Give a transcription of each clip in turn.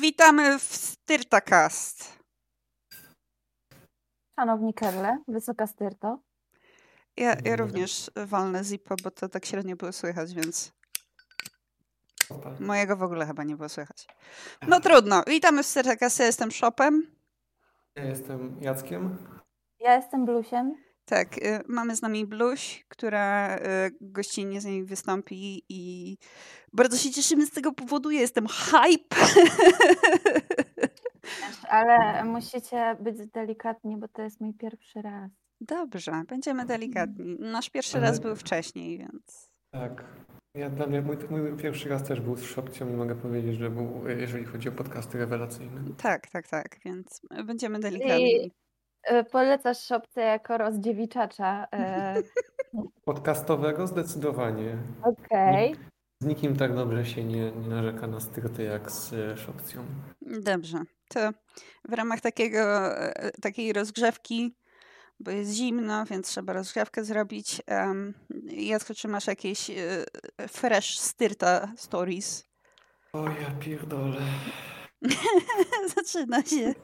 Witamy w Styrtacast. Szanowni Kerle, wysoka styrto. Ja, ja również walnę zipa, bo to tak średnio było słychać, więc mojego w ogóle chyba nie było słychać. No trudno. Witamy w Styrtacast. Ja jestem Shopem. Ja jestem Jackiem. Ja jestem Blusiem. Tak, y, mamy z nami Bluś, która y, gościnnie z nami wystąpi i bardzo się cieszymy z tego powodu. Ja jestem hype. Ale musicie być delikatni, bo to jest mój pierwszy raz. Dobrze, będziemy delikatni. Nasz pierwszy Ale- raz był wcześniej, więc Tak. Ja dla mnie mój, mój pierwszy raz też był z szopcją i mogę powiedzieć, że był, jeżeli chodzi o podcasty rewelacyjne. tak, tak, tak, więc będziemy delikatni. Y, Polecasz szopce jako rozdziewiczacza. y, Podcastowego zdecydowanie. Okej. Z nikim tak dobrze się nie, nie narzeka na styrty jak z e, szopcją. Dobrze, to w ramach takiego, e, takiej rozgrzewki, bo jest zimno, więc trzeba rozgrzewkę zrobić. Um, Jacku, czy masz jakieś e, fresh styrta stories? O ja pierdolę. Zaczyna się.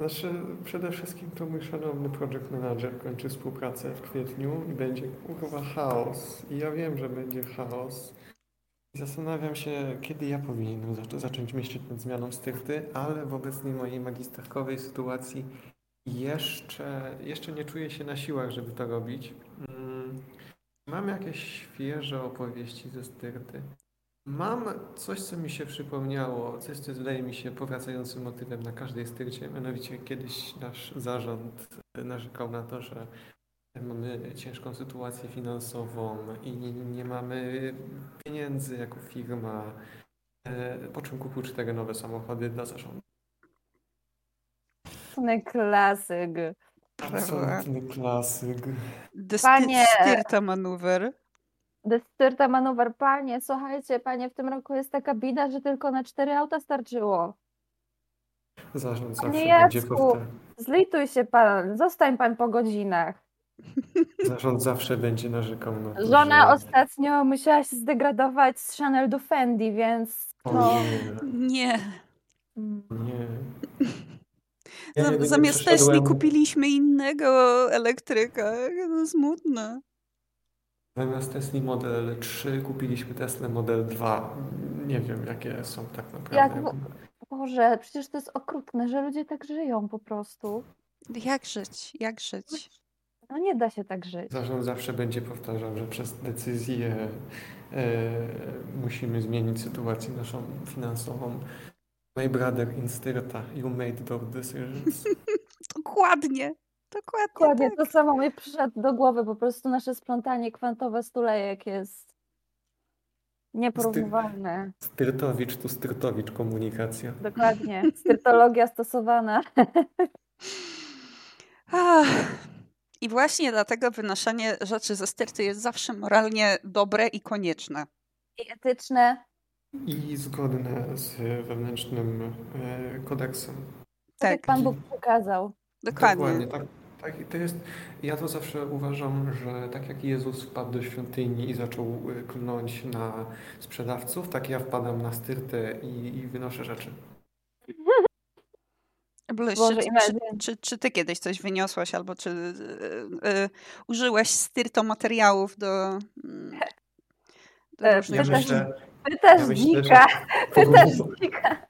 Znaczy, przede wszystkim to mój szanowny project manager kończy współpracę w kwietniu i będzie kurwa chaos. I ja wiem, że będzie chaos. I zastanawiam się, kiedy ja powinienem za- zacząć myśleć nad zmianą styrty, ale w obecnej mojej magisterkowej sytuacji jeszcze, jeszcze nie czuję się na siłach, żeby to robić. Mm, Mam jakieś świeże opowieści ze styrty. Mam coś, co mi się przypomniało, coś, co wydaje mi się powracającym motywem na każdej styrcie. Mianowicie kiedyś nasz zarząd narzekał na to, że mamy ciężką sytuację finansową i nie mamy pieniędzy jako firma, e, po czym kupił cztery nowe samochody dla zarządu. Absolutny klasyk. Absolutny klasyk. Panie- sty- styrta maneuver. Destyrta manuwer. Panie, słuchajcie, panie, w tym roku jest taka bida, że tylko na cztery auta starczyło. Zarząd Panie zawsze będzie powtarzał. Zlituj się pan, zostań pan po godzinach. Zarząd zawsze będzie narzekał na to, Żona że... ostatnio musiała się zdegradować z Chanel do Fendi, więc nie, Nie. Jedynie Zamiast Tesli przeszedłem- kupiliśmy innego elektryka. No smutne. Zamiast Tesla Model 3 kupiliśmy Tesla Model 2. Nie wiem, jakie są tak naprawdę. Jak Boże, przecież to jest okrutne, że ludzie tak żyją po prostu. Jak żyć? Jak żyć? No nie da się tak żyć. Zarząd zawsze będzie powtarzał, że przez decyzję e, musimy zmienić sytuację naszą finansową. My brother in Styrta, you made those decisions. Dokładnie. Dokładnie. Dokładnie, tak. to samo mi przyszedł do głowy, po prostu nasze splątanie kwantowe stulejek jest nieporównywalne. Styrtowicz tu Styrtowicz komunikacja. Dokładnie, styrtologia stosowana. I właśnie dlatego wynoszenie rzeczy ze styrty jest zawsze moralnie dobre i konieczne. I etyczne, I zgodne z wewnętrznym e, kodeksem. tak jak Tak, Pan Bóg przekazał. Dokładnie. tak. Tak, i to jest, ja to zawsze uważam, że tak jak Jezus wpadł do świątyni i zaczął y, klnąć na sprzedawców, tak ja wpadam na styrtę i, i wynoszę rzeczy. Bluś, Boże, czy, czy, czy, czy ty kiedyś coś wyniosłaś albo czy y, y, użyłaś styrto materiałów do, mm, do E, różnych Ja Pytasz- rzeczy? ja myślę, dzika, pytasz formuł- dzika.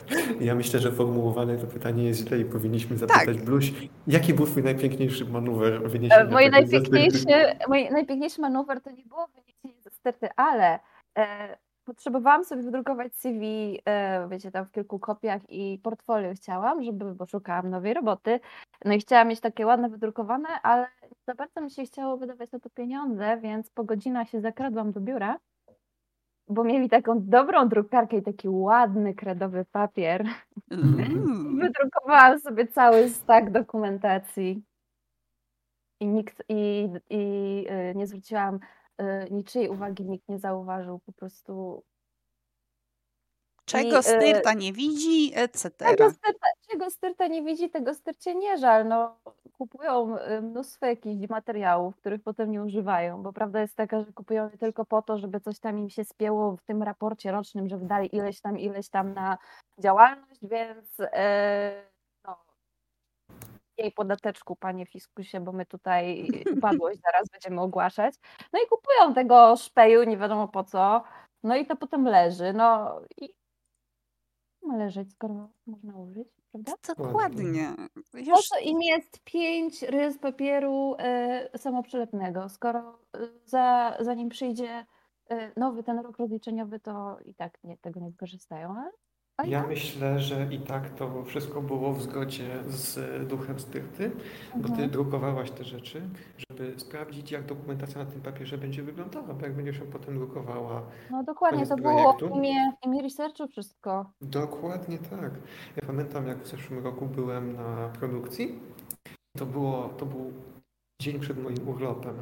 ja myślę, że formułowane to pytanie jest źle i powinniśmy zapytać Bluś, jaki był twój najpiękniejszy manewr E, wyniesienia ze styrty? najpiękniejszy, mój najpiękniejszy manewr to nie było wyniesienie ze sterty, ale e, potrzebowałam sobie wydrukować CV, e, wiecie, tam w kilku kopiach i portfolio chciałam, żeby, bo szukałam nowej roboty. No i chciałam mieć takie ładne, wydrukowane, ale za bardzo mi się chciało wydawać na to pieniądze, więc po godzinach się zakradłam do biura, bo mieli taką dobrą drukarkę i taki ładny, kredowy papier. Uuu. Wydrukowałam sobie cały stak dokumentacji i nikt i, i y, nie zwróciłam y, niczyjej uwagi, nikt nie zauważył po prostu Czego I, y, styrta nie widzi, etc. czego styrta, tego styrta nie widzi, tego styrcie nie żal. No, kupują y, mnóstwo jakichś materiałów, których potem nie używają, bo prawda jest taka, że kupują je tylko po to, żeby coś tam im się spięło w tym raporcie rocznym, że wydali ileś tam, ileś tam na działalność, więc yy, no, jej podateczku, panie fiskusie, bo my tutaj upadłość zaraz będziemy ogłaszać. No i kupują tego szpeju, nie wiadomo po co. No i to potem leży. No i leżeć, skoro można użyć, prawda? Dokładnie. Po Już co im jest pięć rys papieru e, samoprzylepnego, skoro e, za, zanim przyjdzie e, nowy ten rok rozliczeniowy, to i tak nie, tego nie wykorzystają. Ale, Ja tak, myślę, że i tak to wszystko było w zgodzie z duchem styrty, bo ty Mhm. drukowałaś te rzeczy, żeby sprawdzić, jak dokumentacja na tym papierze będzie wyglądała, bo jak będziesz ją potem drukowała. no dokładnie, koniec to było w projektu. imię, w imię researchu wszystko. Dokładnie tak. Ja pamiętam, jak w zeszłym roku byłem na produkcji, to, było, to był dzień przed moim urlopem.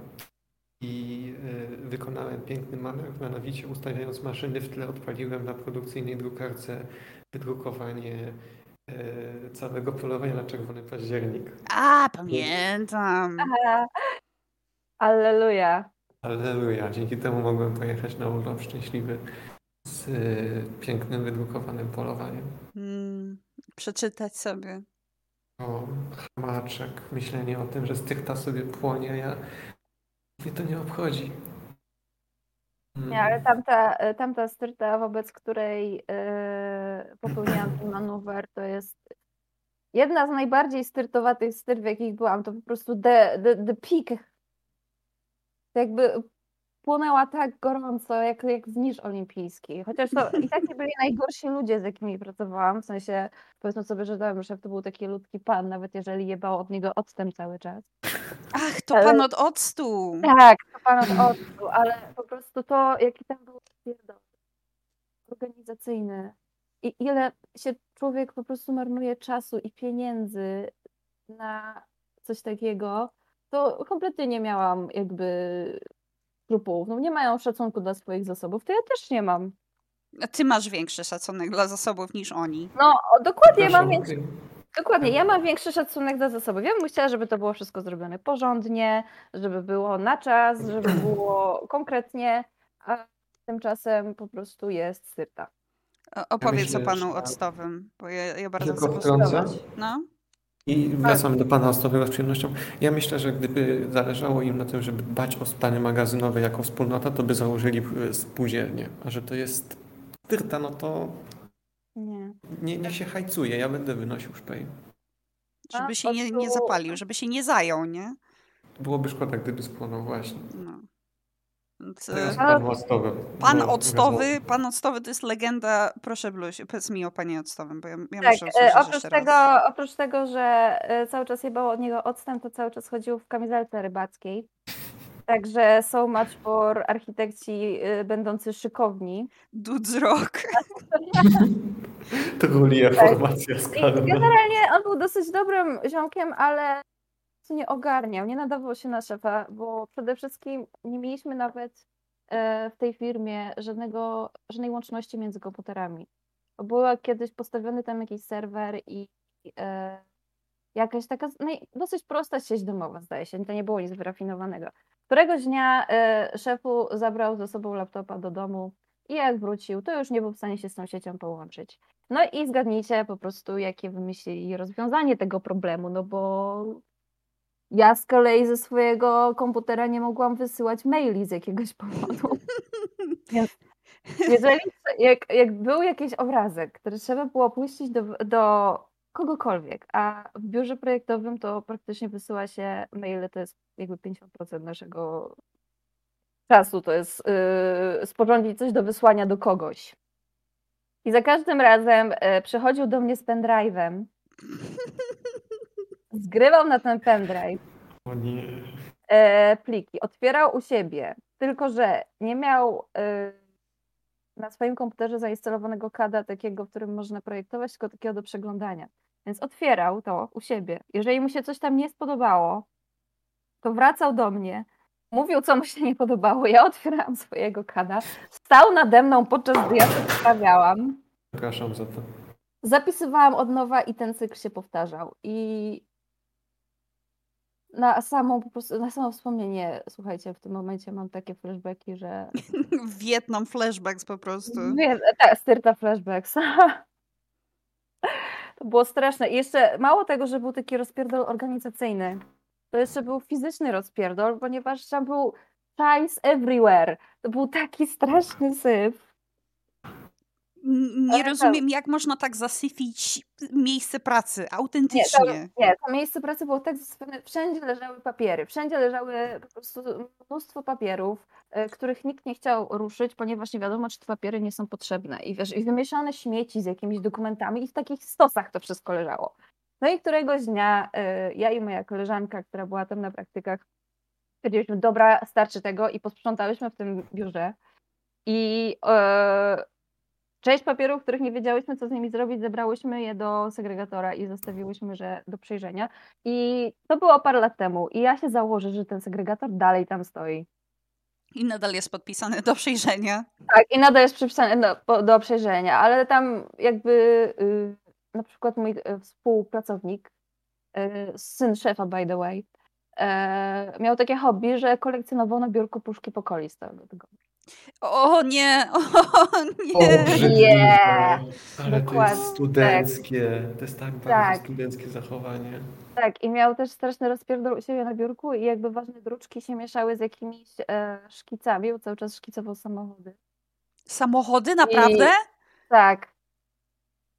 I y, wykonałem piękny manewr, mianowicie ustawiając maszyny w tle odpaliłem na produkcyjnej drukarce wydrukowanie y, całego polowania na czerwony październik. A, pamiętam. Alleluja. Alleluja, dzięki temu mogłem pojechać na urlop szczęśliwy z y, pięknym wydrukowanym polowaniem. Mm, przeczytać sobie. O, chamaczek, myślenie o tym, że styrta sobie płonie, ja mnie to nie obchodzi. Nie, ale tamta, tamta styrta, wobec której e, popełniłam ten manewr, to jest jedna z najbardziej styrtowatych styrt, w jakich byłam. To po prostu the, the, the peak. Jakby płonęła tak gorąco, jak, jak zniż olimpijski. Chociaż to i tak nie byli najgorsi ludzie, z jakimi pracowałam. W sensie, powiedzmy sobie, że szef to był taki ludki pan, nawet jeżeli jebał od niego octem cały czas. Ach, to Ale- pan od octu. Tak, to pan od octu, ale po prostu to, jaki tam był pierdol organizacyjny i ile się człowiek po prostu marnuje czasu i pieniędzy na coś takiego, to kompletnie nie miałam jakby skrupułów. No nie mają szacunku dla swoich zasobów, to ja też nie mam. A Ty masz większy szacunek dla zasobów niż oni. No dokładnie, ja mam większy, dokładnie, ja mam większy szacunek dla zasobów. Ja bym chciała, żeby to było wszystko zrobione porządnie, żeby było na czas, żeby było konkretnie, a tymczasem po prostu jest styrta. O- Opowiedz myślę, o panu że- octowym, bo ja, ja bardzo chcę posłuchać. No. I wracam do Pana Ostowego z przyjemnością. Ja myślę, że gdyby zależało im na tym, żeby dbać o stany magazynowe jako wspólnota, to by założyli spółdzielnię. A że to jest styrta, no to Nie. nie, nie się hajcuje. Ja będę wynosił szpej. Żeby się nie, nie zapalił, żeby się nie zajął, nie? Byłoby szkoda, gdyby spłonął właśnie. No. Więc, Pan Octowy. Pan No, Octowy, pan Octowy to jest legenda. Proszę, Bluś, powiedz mi o panie Octowym, bo ja, ja Tak, muszę e, usłyszeć oprócz, tego, raz. oprócz tego, że e, cały czas jebało od niego octem, to cały czas chodził w kamizelce rybackiej. Także so much for architekci e, będący szykowni. Dudes Rock. Trulia Tak. formacja skalna. generalnie on był dosyć dobrym ziomkiem, ale nie ogarniał, nie nadawał się na szefa, bo przede wszystkim nie mieliśmy nawet e, w tej firmie żadnego, żadnej łączności między komputerami. Był kiedyś postawiony tam jakiś serwer i e, jakaś taka dosyć prosta sieć domowa, zdaje się, to nie było nic wyrafinowanego. Któregoś dnia e, szefu zabrał ze sobą laptopa do domu i jak wrócił, to już nie był w stanie się z tą siecią połączyć. No i zgadnijcie po prostu, jakie wymyślili rozwiązanie tego problemu, no bo ja z kolei ze swojego komputera nie mogłam wysyłać maili z jakiegoś powodu. Jeżeli jak, jak był jakiś obrazek, który trzeba było puścić do, do kogokolwiek, a w biurze projektowym to praktycznie wysyła się maile, to jest jakby 50% naszego czasu, to jest yy, sporządzić coś do wysłania do kogoś. I za każdym razem e, przychodził do mnie z pendrive'em, zgrywał na ten pendrive O nie. e, pliki, otwierał u siebie, tylko że nie miał e, na swoim komputerze zainstalowanego kada takiego, w którym można projektować, tylko takiego do przeglądania. Więc otwierał to u siebie. Jeżeli mu się coś tam nie spodobało, to wracał do mnie, mówił, co mu się nie podobało. Ja otwierałam swojego kada, stał nade mną, podczas gdy ja to poprawiałam. Przepraszam za to. zapisywałam od nowa i ten cykl się powtarzał. I na samą po prostu, na samo wspomnienie, słuchajcie, w tym momencie mam takie flashbacki, że... Wietnam flashbacks po prostu. Wie, tak, styrta flashbacks. to było straszne. I jeszcze mało tego, że był taki rozpierdol organizacyjny, to jeszcze był fizyczny rozpierdol, ponieważ tam był ties everywhere. To był taki straszny syf. Nie rozumiem, jak można tak zasyfić miejsce pracy autentycznie. Nie to, nie, to miejsce pracy było tak zasyfione. Wszędzie leżały papiery, wszędzie leżały po prostu mnóstwo papierów, e, których nikt nie chciał ruszyć, ponieważ nie wiadomo, czy te papiery nie są potrzebne. I wiesz, i wymieszane śmieci z jakimiś dokumentami i w takich stosach to wszystko leżało. No i któregoś dnia e, ja i moja koleżanka, która była tam na praktykach, stwierdziliśmy, dobra, starczy tego i posprzątałyśmy w tym biurze. I e, Część papierów, których nie wiedziałyśmy, co z nimi zrobić, zebrałyśmy je do segregatora i zostawiłyśmy, że do przejrzenia. I to było parę lat temu. I ja się założę, że ten segregator dalej tam stoi. I nadal jest podpisany do przejrzenia. Tak, i nadal jest przypisany do, do przejrzenia, ale tam jakby y, na przykład mój y, współpracownik, y, syn szefa, by the way, y, miał takie hobby, że kolekcjonował na biurku puszki pokoli z tego. O nie, o nie. nie. Ale to jest studenckie. To jest tak bardzo tak. studenckie zachowanie. Tak, i miał też straszny rozpierdol u siebie na biurku i jakby ważne druczki się mieszały z jakimiś e, szkicami, bo cały czas szkicował samochody. Samochody? Naprawdę? I, tak.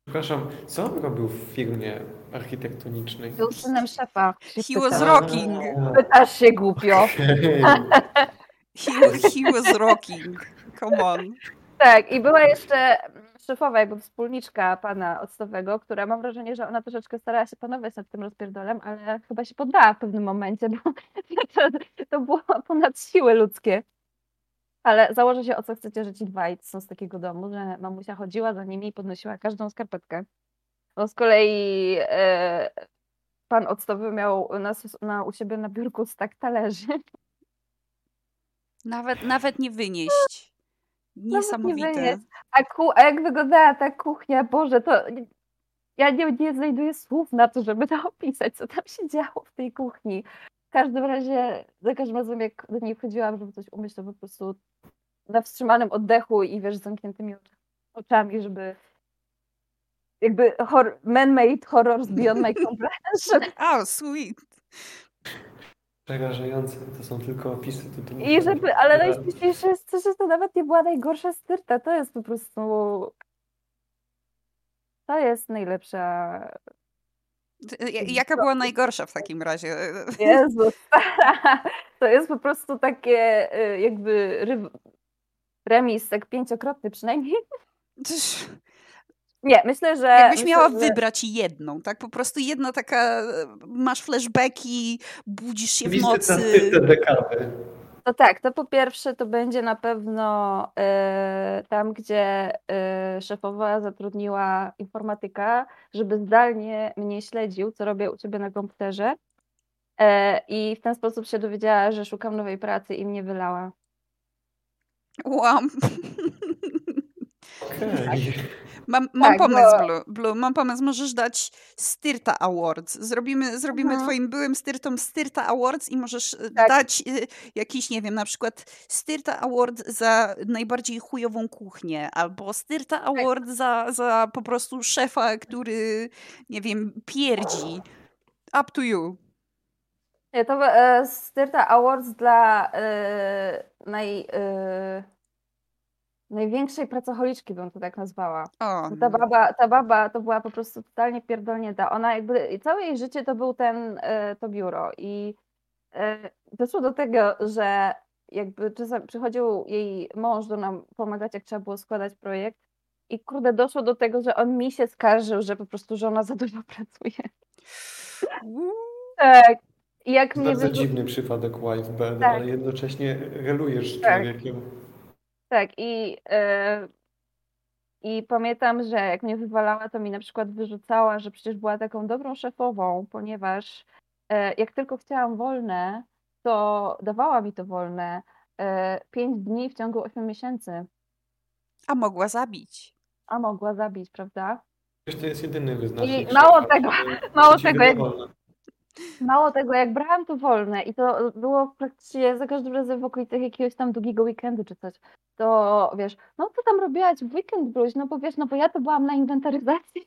Przepraszam, co on robił w firmie architektonicznej? Był synem szefa. He was rocking. Pytasz się głupio. He, he was rocking. Come on. Tak, i była jeszcze szefowa, jakby wspólniczka pana octowego, która mam wrażenie, że ona troszeczkę starała się panować nad tym rozpierdolem, ale chyba się poddała w pewnym momencie, bo to, to było ponad siły ludzkie. Ale założę się, o co chcecie, że ci dwaj są z takiego domu, że mamusia chodziła za nimi i podnosiła każdą skarpetkę. Bo z kolei e, pan octowy miał nas, na, u siebie na biurku stak talerzy nawet, nawet nie wynieść. Niesamowite. Nie A, ku, a jak wyglądała ta kuchnia, Boże, to ja nie, nie znajduję słów na to, żeby to opisać, co tam się działo w tej kuchni. W każdym razie, za każdym razem jak do niej wchodziłam, żeby coś umyć, to po prostu na wstrzymanym oddechu i wiesz, z zamkniętymi oczami, żeby jakby hor- man-made horrors beyond my comprehension. Oh, sweet. Przerażające, to są tylko opisy. To I żeby, ale najśmieszniejsze jest to, że to nawet nie była najgorsza styrta, to jest po prostu... To jest najlepsza... Jaka była najgorsza w takim razie? Jezus, to jest po prostu takie y, jakby remis tak pięciokrotny przynajmniej. Nie, myślę, że. Jakbyś myślę, miała że... wybrać jedną, tak? Po prostu jedna taka, masz flashbacki, budzisz się w nocy. Te dekady. No tak, to po pierwsze to będzie na pewno y, tam, gdzie y, szefowa zatrudniła informatyka, żeby zdalnie mnie śledził, co robię u ciebie na komputerze. Y, I w ten sposób się dowiedziała, że szukam nowej pracy i mnie wylała. Łam. Okay. Mam, mam tak, pomysł, bo... Blue, Blue, mam pomysł. Możesz dać Styrta Awards. Zrobimy, zrobimy Aha. twoim byłym Styrtom Styrta Awards i możesz e, tak. dać y, jakiś, nie wiem, na przykład Styrta Award za najbardziej chujową kuchnię, albo Styrta tak. Award tak. za, za po prostu szefa, który, nie wiem, pierdzi. Up to you. Nie, to e, Styrta Awards dla e, naj... E największej pracocholiczki bym to tak nazwała. O, ta, no. baba, ta baba to była po prostu totalnie pierdolnięta. Ona jakby, całe jej życie to był ten, e, to biuro i e, doszło do tego, że jakby czasem przychodził jej mąż do nam pomagać, jak trzeba było składać projekt i kurde, doszło do tego, że on mi się skarżył, że po prostu żona za dużo pracuje. tak. Jak Bardzo mnie dziwny przypadek wife bed, tak. ale jednocześnie relujesz z tak. człowiekiem. Tak, i, yy, i pamiętam, że jak mnie wywalała, to mi na przykład wyrzucała, że przecież była taką dobrą szefową, ponieważ yy, jak tylko chciałam wolne, to dawała mi to wolne. Yy, pięć dni w ciągu 8 miesięcy. A mogła zabić. A mogła zabić, prawda? To jest jedyny wyznacznik. I mało szefa, tego, mało tego, jak- wolno. Mało tego, jak brałam to wolne i to było praktycznie za każdym razem w okolicach jakiegoś tam długiego weekendu czy coś, to wiesz, no co tam robiłaś w weekend, Bruś? No bo wiesz, no bo ja to byłam na inwentaryzacji.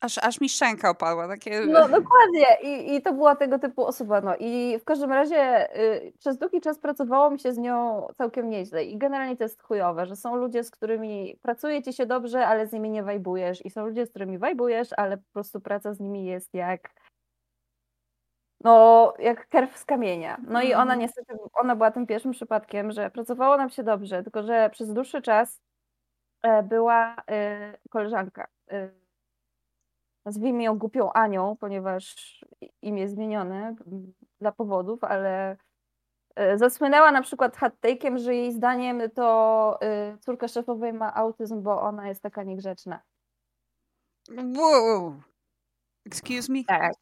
Aż, aż mi szczęka opadła. Takie... No dokładnie I, i to była tego typu osoba, no i w każdym razie y, przez długi czas pracowało mi się z nią całkiem nieźle i generalnie to jest chujowe, że są ludzie, z którymi pracuje ci się dobrze, ale z nimi nie wajbujesz i są ludzie, z którymi wajbujesz, ale po prostu praca z nimi jest jak no, jak kerw z kamienia. No i ona Mhm. niestety, ona była tym pierwszym przypadkiem, że pracowało nam się dobrze, tylko że przez dłuższy czas e, była e, koleżanka. Nazwijmy ją głupią Anią, ponieważ imię zmienione dla powodów, ale e, zasłynęła na przykład hot take'iem, że jej zdaniem to e, córka szefowej ma autyzm, bo ona jest taka niegrzeczna. Wow. Excuse me? Tak.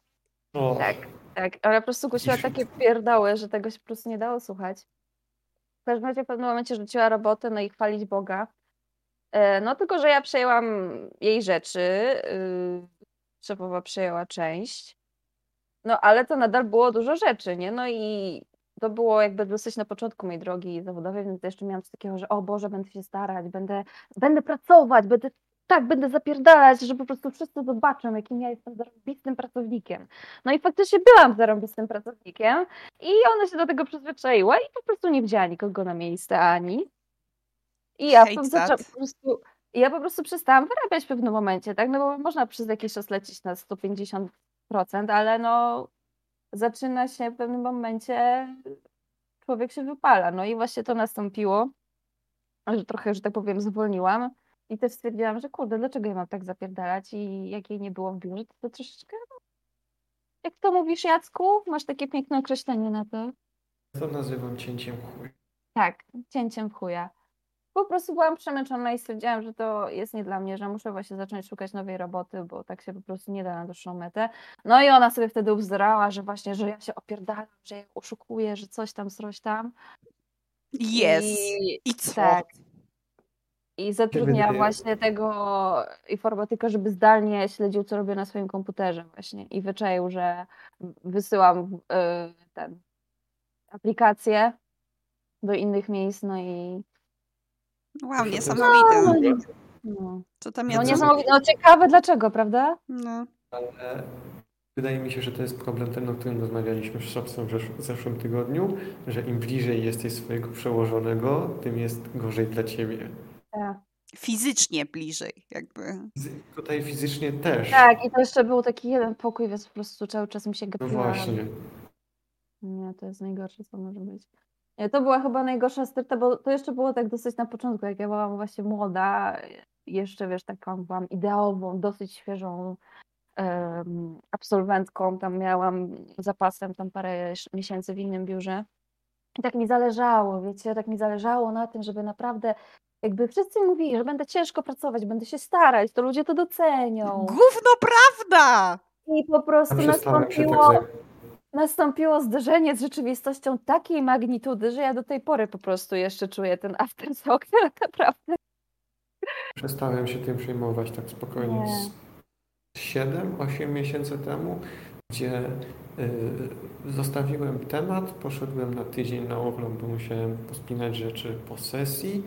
O, Tak, tak, ale po prostu głosiła takie pierdoły, że tego się po prostu nie dało słuchać. W każdym razie w pewnym momencie rzuciła robotę, no i chwalić Boga. E, No tylko, że ja przejęłam jej rzeczy, yy, szefowa przejęła część, no ale to nadal było dużo rzeczy, nie? No i to było jakby dosyć na początku mojej drogi zawodowej, więc jeszcze miałam coś takiego, że o Boże, będę się starać, będę, będę pracować, będę tak, będę zapierdalać, że po prostu wszyscy zobaczą, jakim ja jestem zarobistym pracownikiem. No i faktycznie byłam zarobistym pracownikiem i ona się do tego przyzwyczaiła i po prostu nie wzięła nikogo na miejsce ani. I ja Hate zaczęłam po prostu, ja po prostu przestałam wyrabiać w pewnym momencie, tak? No bo można przez jakiś czas lecieć na 150%, ale no zaczyna się w pewnym momencie, człowiek się wypala. No i właśnie to nastąpiło, że trochę, że tak powiem, zwolniłam. I też stwierdziłam, że kurde, dlaczego ja mam tak zapierdalać i jak jej nie było w biurze, to, to troszeczkę, no, jak to mówisz Jacku? Masz takie piękne określenie na to? to nazywam cięciem chuj. Tak, cięciem chuja. Po prostu byłam przemęczona i stwierdziłam, że to jest nie dla mnie, że muszę właśnie zacząć szukać nowej roboty, bo tak się po prostu nie da na dłuższą metę. No i ona sobie wtedy ubzdurała, że właśnie, że ja się opierdalam, że ja oszukuję, że coś tam, coś tam. Yes. I, I co? tak. I zatrudniała właśnie tego informatyka, żeby zdalnie śledził, co robię na swoim komputerze właśnie. I wyczaił, że wysyłam y, ten aplikacje do innych miejsc, no i Wow, niesamowite. No, no, Co tam no jest? niesamowite. No ciekawe dlaczego, prawda? No. Ale wydaje mi się, że to jest problem ten, o którym rozmawialiśmy w zesz- w zeszłym tygodniu, że im bliżej jesteś swojego przełożonego, tym jest gorzej dla ciebie. Tak. Fizycznie bliżej, jakby. Tutaj fizycznie też. Tak, i to jeszcze był taki jeden pokój, więc po prostu cały czas mi się No gapiła. właśnie. Nie, to jest najgorsze, co może być. Nie, to była chyba najgorsza sterta, bo to jeszcze było tak dosyć na początku, jak ja byłam właśnie młoda, jeszcze wiesz, taką byłam ideałową, dosyć świeżą em, absolwentką, tam miałam zapasem tam parę miesięcy w innym biurze. I tak mi zależało, wiecie, tak mi zależało na tym, żeby naprawdę, jakby wszyscy mówili, że będę ciężko pracować, będę się starać, to ludzie to docenią. Gówno prawda! I po prostu się tak nastąpiło, zderzenie z rzeczywistością takiej magnitudy, że ja do tej pory po prostu jeszcze czuję ten aftershock, tak naprawdę. Przestałem się tym przejmować tak spokojnie Nie. z 7-8 miesięcy temu, gdzie y, zostawiłem temat, poszedłem na tydzień na urlop, bo musiałem pospinać rzeczy po sesji,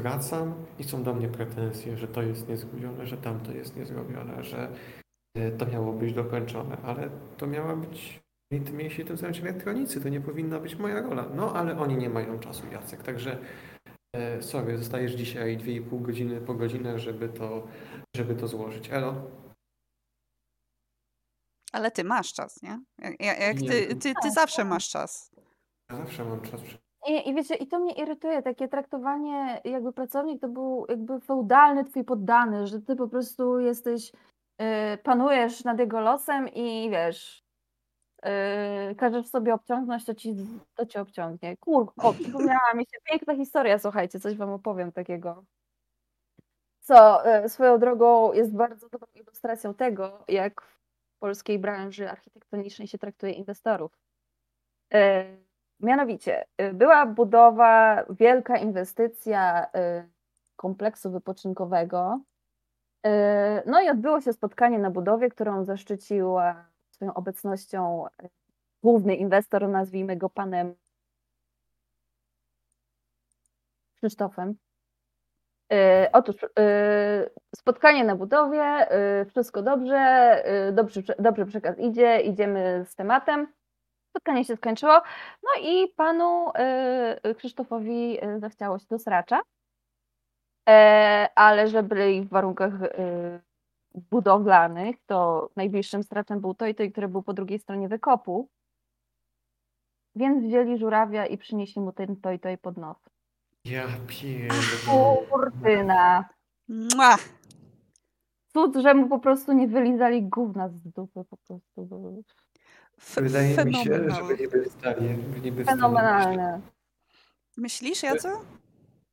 wracam i są do mnie pretensje, że to jest niezrobione, że tamto jest niezrobione, że y, to miało być dokończone, ale to miała być mieli się tym zająć elektronicy, to nie powinna być moja rola. No ale oni nie mają czasu, Jacek, także e, sorry, zostajesz dzisiaj 2,5 godziny po godzinę, żeby to, żeby to złożyć. Elo? Ale ty masz czas, nie? Jak, jak- jak Nie. ty, ty, ty zawsze masz czas. Ja zawsze mam czas. I, I wiecie, i to mnie irytuje, takie traktowanie, jakby pracownik to był jakby feudalny twój poddany, że ty po prostu jesteś, y, panujesz nad jego losem i wiesz, y, każesz sobie obciągnąć, to ci, to cię obciągnie. Kur, o, przypomniała mi się piękna historia, słuchajcie, coś wam opowiem takiego. Co y, swoją drogą jest bardzo dobrą ilustracją tego, jak w polskiej branży architektonicznej się traktuje inwestorów. Y, Mianowicie, y, była budowa, wielka inwestycja y, kompleksu wypoczynkowego E, No i odbyło się spotkanie na budowie, którą zaszczycił e, swoją obecnością e, główny inwestor, nazwijmy go panem Krzysztofem. E, Otóż e, spotkanie na budowie, wszystko dobrze, dobrze, dobrze przekaz idzie, idziemy z tematem. Spotkanie się skończyło, no i panu Krzysztofowi zachciało się do sracza, ale że byli w warunkach budowlanych, to najbliższym straczem był to i to, który był po drugiej stronie wykopu. Więc wzięli żurawia i przynieśli mu ten to i to i pod nos. Ja pierdolę. Kurtyna. Mua! Cud, że mu po prostu nie wylizali gówna z dupy po prostu. bo Wydaje mi się, że byli w stanie. By nie byli w stanie Fenomenalne. Myślisz, Jaco?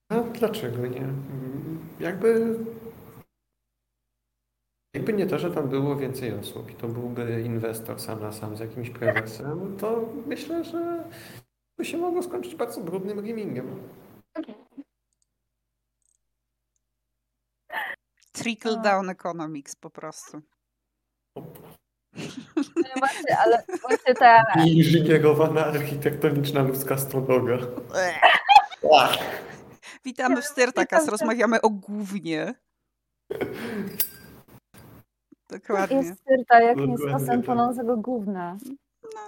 A dlaczego nie? Mm, Jakby. Jakby nie to, że tam było więcej osób i to byłby inwestor sam na sam z jakimś prezesem, to myślę, że by się mogło skończyć bardzo brudnym gamingiem. Trickle down economics po prostu. No właśnie, ale właśnie ta, Inżynierowana architektoniczna ludzka stodoga. Witamy w Styrtakas, rozmawiamy o głównie. Dokładnie. jest styrta, jak nie stosem tak. płonącego gówna. No.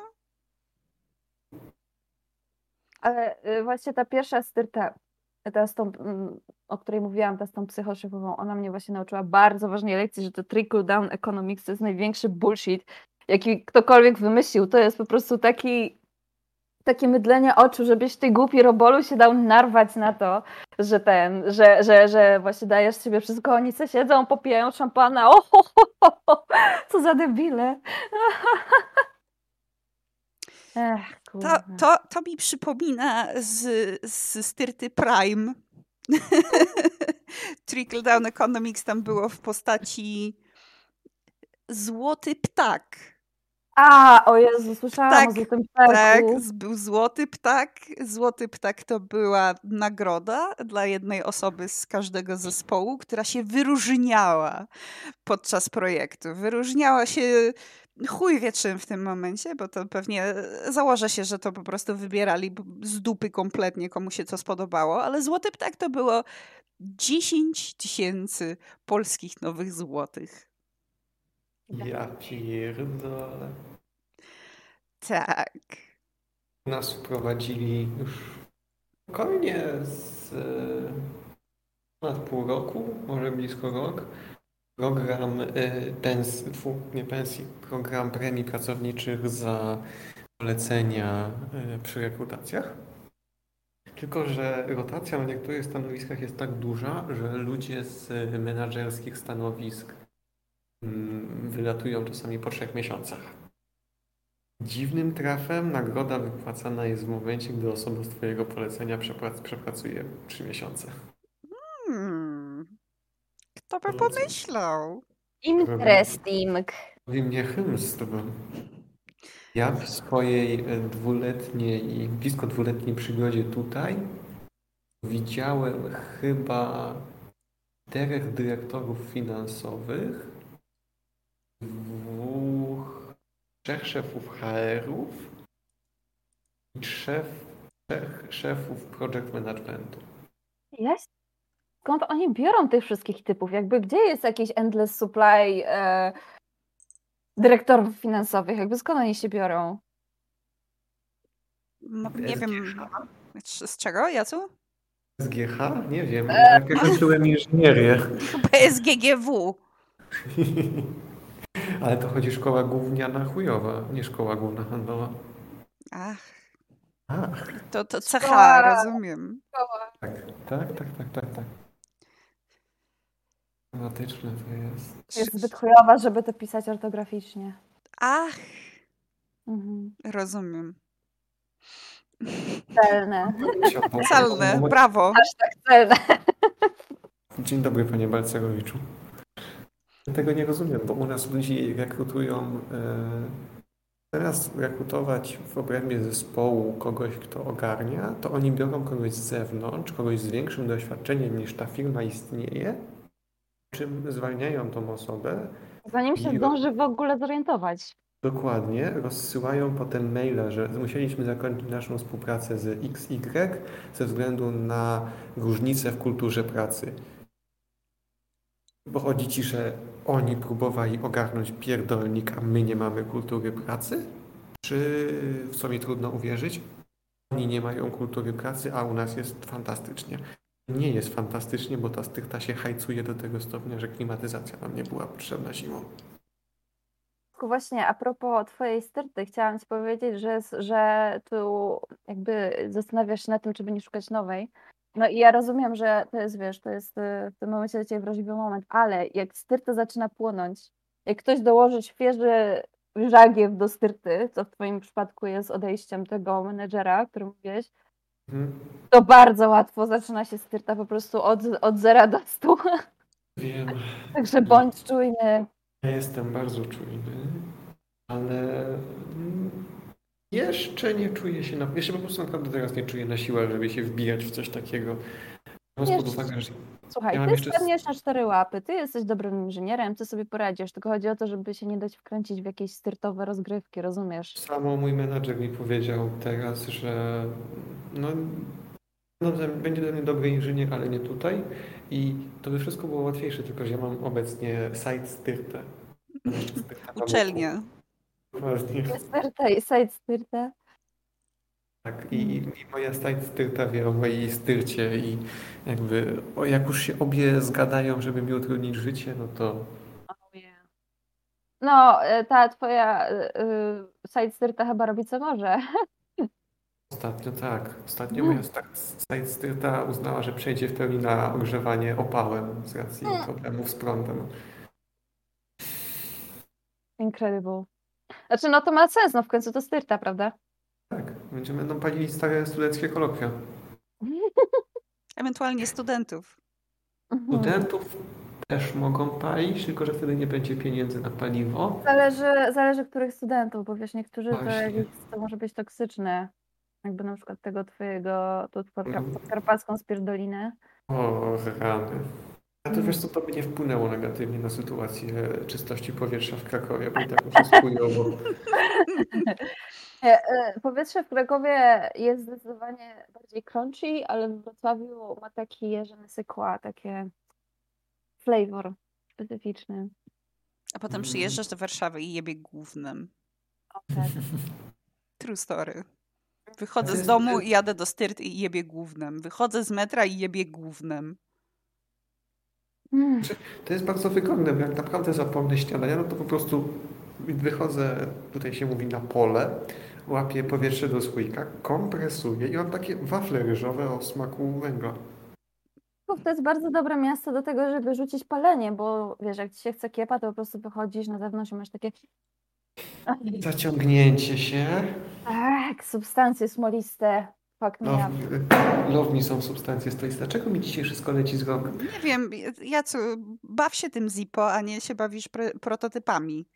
Ale y, właśnie ta pierwsza styrta, ta z tą, mm, o której mówiłam, ta z tą psychoszefową, ona mnie właśnie nauczyła bardzo ważnej lekcji, że to trickle down economics to jest największy bullshit, jaki ktokolwiek wymyślił. To jest po prostu taki, takie mydlenie oczu, żebyś ty głupi robolu się dał narwać na to, że ten, że, że, że właśnie dajesz sobie wszystko, oni se siedzą, popijają szampana, o, ho, ho, ho, co za debile. Ech, To, to, to mi przypomina z, z Styrty Prime. Trickle down economics tam było w postaci złoty ptak. A, o Jezu, słyszałam Tak, o złotym Tak, ptaku. z- był złoty ptak. Złoty ptak to była nagroda dla jednej osoby z każdego zespołu, która się wyróżniała podczas projektu. Wyróżniała się chuj wie czym w tym momencie, bo to pewnie założę się, że to po prostu wybierali z dupy kompletnie, komu się co spodobało, ale złoty ptak to było 10 tysięcy polskich nowych złotych. Ja pierdolę. Tak. Nas wprowadzili już spokojnie z ponad pół roku, może blisko rok. Program e, pens, tfu, nie pensji, program premii pracowniczych za polecenia e, przy rekrutacjach. Tylko, że rotacja na niektórych stanowiskach jest tak duża, że ludzie z menadżerskich stanowisk wylatują czasami po trzech miesiącach. Dziwnym trafem nagroda wypłacana jest w momencie, gdy osoba z Twojego polecenia przeprac- przepracuje trzy miesiące. Hmm. Kto by pomyślał? Interesting. Mówi mnie chymstwo. Ja w swojej e, dwuletniej, blisko dwuletniej przygodzie tutaj widziałem chyba czterech dyrektorów finansowych, dwóch, trzech szefów HR-ów i trzech, trzech szefów project managementu. Jest? Skąd oni biorą tych wszystkich typów? Jakby gdzie jest jakiś endless supply e, dyrektorów finansowych? Jakby skąd oni się biorą? No, nie SGH? wiem. Z z czego, Jacu? SGH? Nie wiem. Jak ja kończyłem inżynierię. PSGGW. Ale to chodzi szkoła gówniana chujowa, nie szkoła główna handlowa. Ach, Ach, to, to CH, Szkoła. rozumiem. tak, tak, tak, tak, tak, tak. Tematyczne to jest. Jest zbyt chujowa, żeby to pisać ortograficznie. Ach, Mhm. rozumiem. Celne. Celne, brawo. Celne. Dzień dobry, panie Balcerowiczu. Tego nie rozumiem, bo u nas ludzi rekrutują. E, Teraz rekrutować w obrębie zespołu kogoś, kto ogarnia, to oni biorą kogoś z zewnątrz, kogoś z większym doświadczeniem niż ta firma istnieje, czym zwalniają tą osobę, Zanim się zdąży w ogóle zorientować. dokładnie rozsyłają potem maila, że musieliśmy zakończyć naszą współpracę z XY ze względu na różnice w kulturze pracy. Bo chodzi ci, że oni próbowali ogarnąć pierdolnik, a my nie mamy kultury pracy? Czy, w co mi trudno uwierzyć, oni nie mają kultury pracy, a u nas jest fantastycznie. Nie jest fantastycznie, bo ta styrta się hajcuje do tego stopnia, że klimatyzacja nam nie była potrzebna zimą. Właśnie a propos twojej styrty, chciałam ci powiedzieć, że, że tu jakby zastanawiasz się nad tym, czy by nie szukać nowej. No i ja rozumiem, że to jest, wiesz, to jest y, w tym momencie dla ciebie wrażliwy moment, ale jak styrta zaczyna płonąć, jak ktoś dołoży świeży żagiew do styrty, co w twoim przypadku jest odejściem tego menedżera, o którym mówiłeś, Mhm. to bardzo łatwo zaczyna się styrta po prostu od, od zera do stu. Wiem. Także bądź czujny. Ja jestem bardzo czujny, ale mm, jeszcze nie czuję się na. Jeszcze po prostu naprawdę teraz nie czuję na siłę, żeby się wbijać w coś takiego. Biorąc pod Jeszcze- uwagę, że Słuchaj, Ja ty jeszcze s- spadniesz na cztery łapy, ty jesteś dobrym inżynierem, ty sobie poradzisz, tylko chodzi o to, żeby się nie dać wkręcić w jakieś styrtowe rozgrywki, rozumiesz? samo mój menadżer mi powiedział teraz, że no, no, będzie dla mnie dobry inżynier, ale nie tutaj. I to by wszystko było łatwiejsze, tylko że ja mam obecnie site na Uczelnia. Styrta i side styrta. Tak, i, i moja stajt styrta wie o mojej styrcie i jakby o, jak już się obie zgadają, żeby mi utrudnić życie, no to No, e, ta twoja y, side styrta chyba robi co może. ostatnio tak. Ostatnio moja stajt styrta uznała, że przejdzie w pełni na ogrzewanie opałem z racji problemów z prądem. Incredible. Znaczy, no to ma sens, no w końcu to styrta, prawda? Tak, będziemy będą palili stare studenckie kolokwia. Ewentualnie studentów. Mhm. Studentów też mogą palić, tylko że wtedy nie będzie pieniędzy na paliwo. Zależy, zależy których studentów, bo wiesz, niektórzy to, Właśnie. to może być toksyczne. Jakby na przykład tego twojego, tu podka- Mhm. podkarpacką spierdolinę. O, rany. A to wiesz co, to by nie wpłynęło negatywnie na sytuację czystości powietrza w Krakowie, bo i tak już. E, e, Powietrze w Krakowie jest zdecydowanie bardziej crunchy, ale w Wrocławiu ma taki jeżony sykła, takie flavor specyficzny. A potem Mm. przyjeżdżasz do Warszawy i jebie głównym. O, tak. True story. To Wychodzę z domu i jadę do styrt i jebie głównym. Wychodzę z metra i jebie głównym. Mm. To jest bardzo wygodne, bo jak naprawdę zapomnę śniadania, no to po prostu wychodzę, tutaj się mówi na pole, łapię powietrze do słoika, kompresuję i mam takie wafle ryżowe o smaku węgla. Kraków To jest bardzo dobre miasto do tego, żeby rzucić palenie, bo wiesz, jak ci się chce kiepa, to po prostu wychodzisz na zewnątrz i masz takie Zaciągnięcie się. tak, substancje smoliste. Fuck me Love, me- love me są substancje stoiste. Dlaczego mi dzisiaj wszystko leci z rąk? Nie wiem, Jacu, baw się tym Zippo, a nie się bawisz pro- prototypami.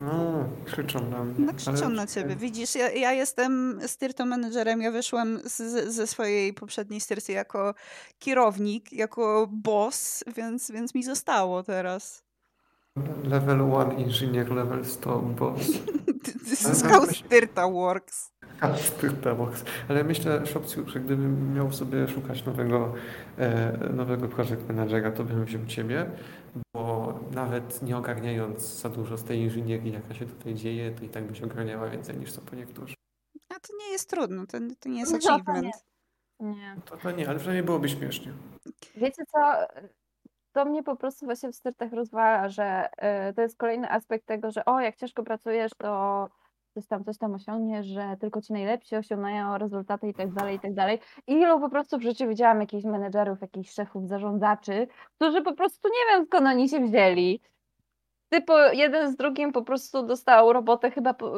No, krzyczą na mnie. No krzyczą ale- na ciebie. Widzisz, ja, ja jestem styrto menedżerem, ja wyszłam z, ze swojej poprzedniej styrty jako kierownik, jako boss, więc, więc mi zostało teraz. Level 1 inżynier, level 100 boss. Zyskał styrta works. Box. Ale myślę, Szopciu, że gdybym miał sobie szukać nowego, e, nowego project managera, to bym wziął Ciebie, bo nawet nie ogarniając za dużo z tej inżynierii, jaka się tutaj dzieje, to i tak byś ogarniała więcej niż co po niektórzy. A to nie jest trudno, to, to nie jest No to achievement. Nie. To, to nie, ale przynajmniej byłoby śmiesznie. Wiecie co? To mnie po prostu właśnie w styrtach rozwala, że y, to jest kolejny aspekt tego, że o, jak ciężko pracujesz, to coś tam, coś tam osiągniesz, że tylko ci najlepsi osiągają rezultaty i tak dalej, i tak dalej. I ilu po prostu w życiu widziałam jakichś menedżerów, jakichś szefów, zarządzaczy, którzy po prostu nie wiem skąd oni się wzięli. Typu jeden z drugim po prostu dostał robotę, chyba po,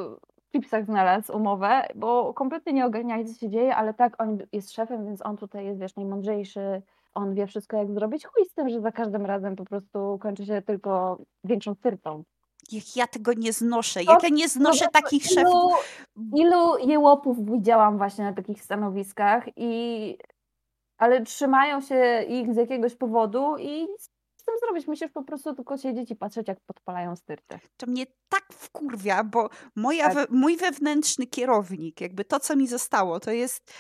w Chipsach znalazł umowę, bo kompletnie nie ogarniali co się dzieje, ale tak, on jest szefem, więc on tutaj jest, wiesz, najmądrzejszy, on wie wszystko jak zrobić. Chuj z tym, że za każdym razem po prostu kończy się tylko większą styrtą. Jak ja tego nie znoszę, jak ja nie znoszę No, takich szefów. Ilu, ilu jełopów widziałam właśnie na takich stanowiskach i ale trzymają się ich z jakiegoś powodu i z tym zrobić. Musisz po prostu tylko siedzieć i patrzeć, jak podpalają styrtę. To mnie tak wkurwia, bo moja, Tak. we, mój wewnętrzny kierownik, jakby to, co mi zostało, to jest.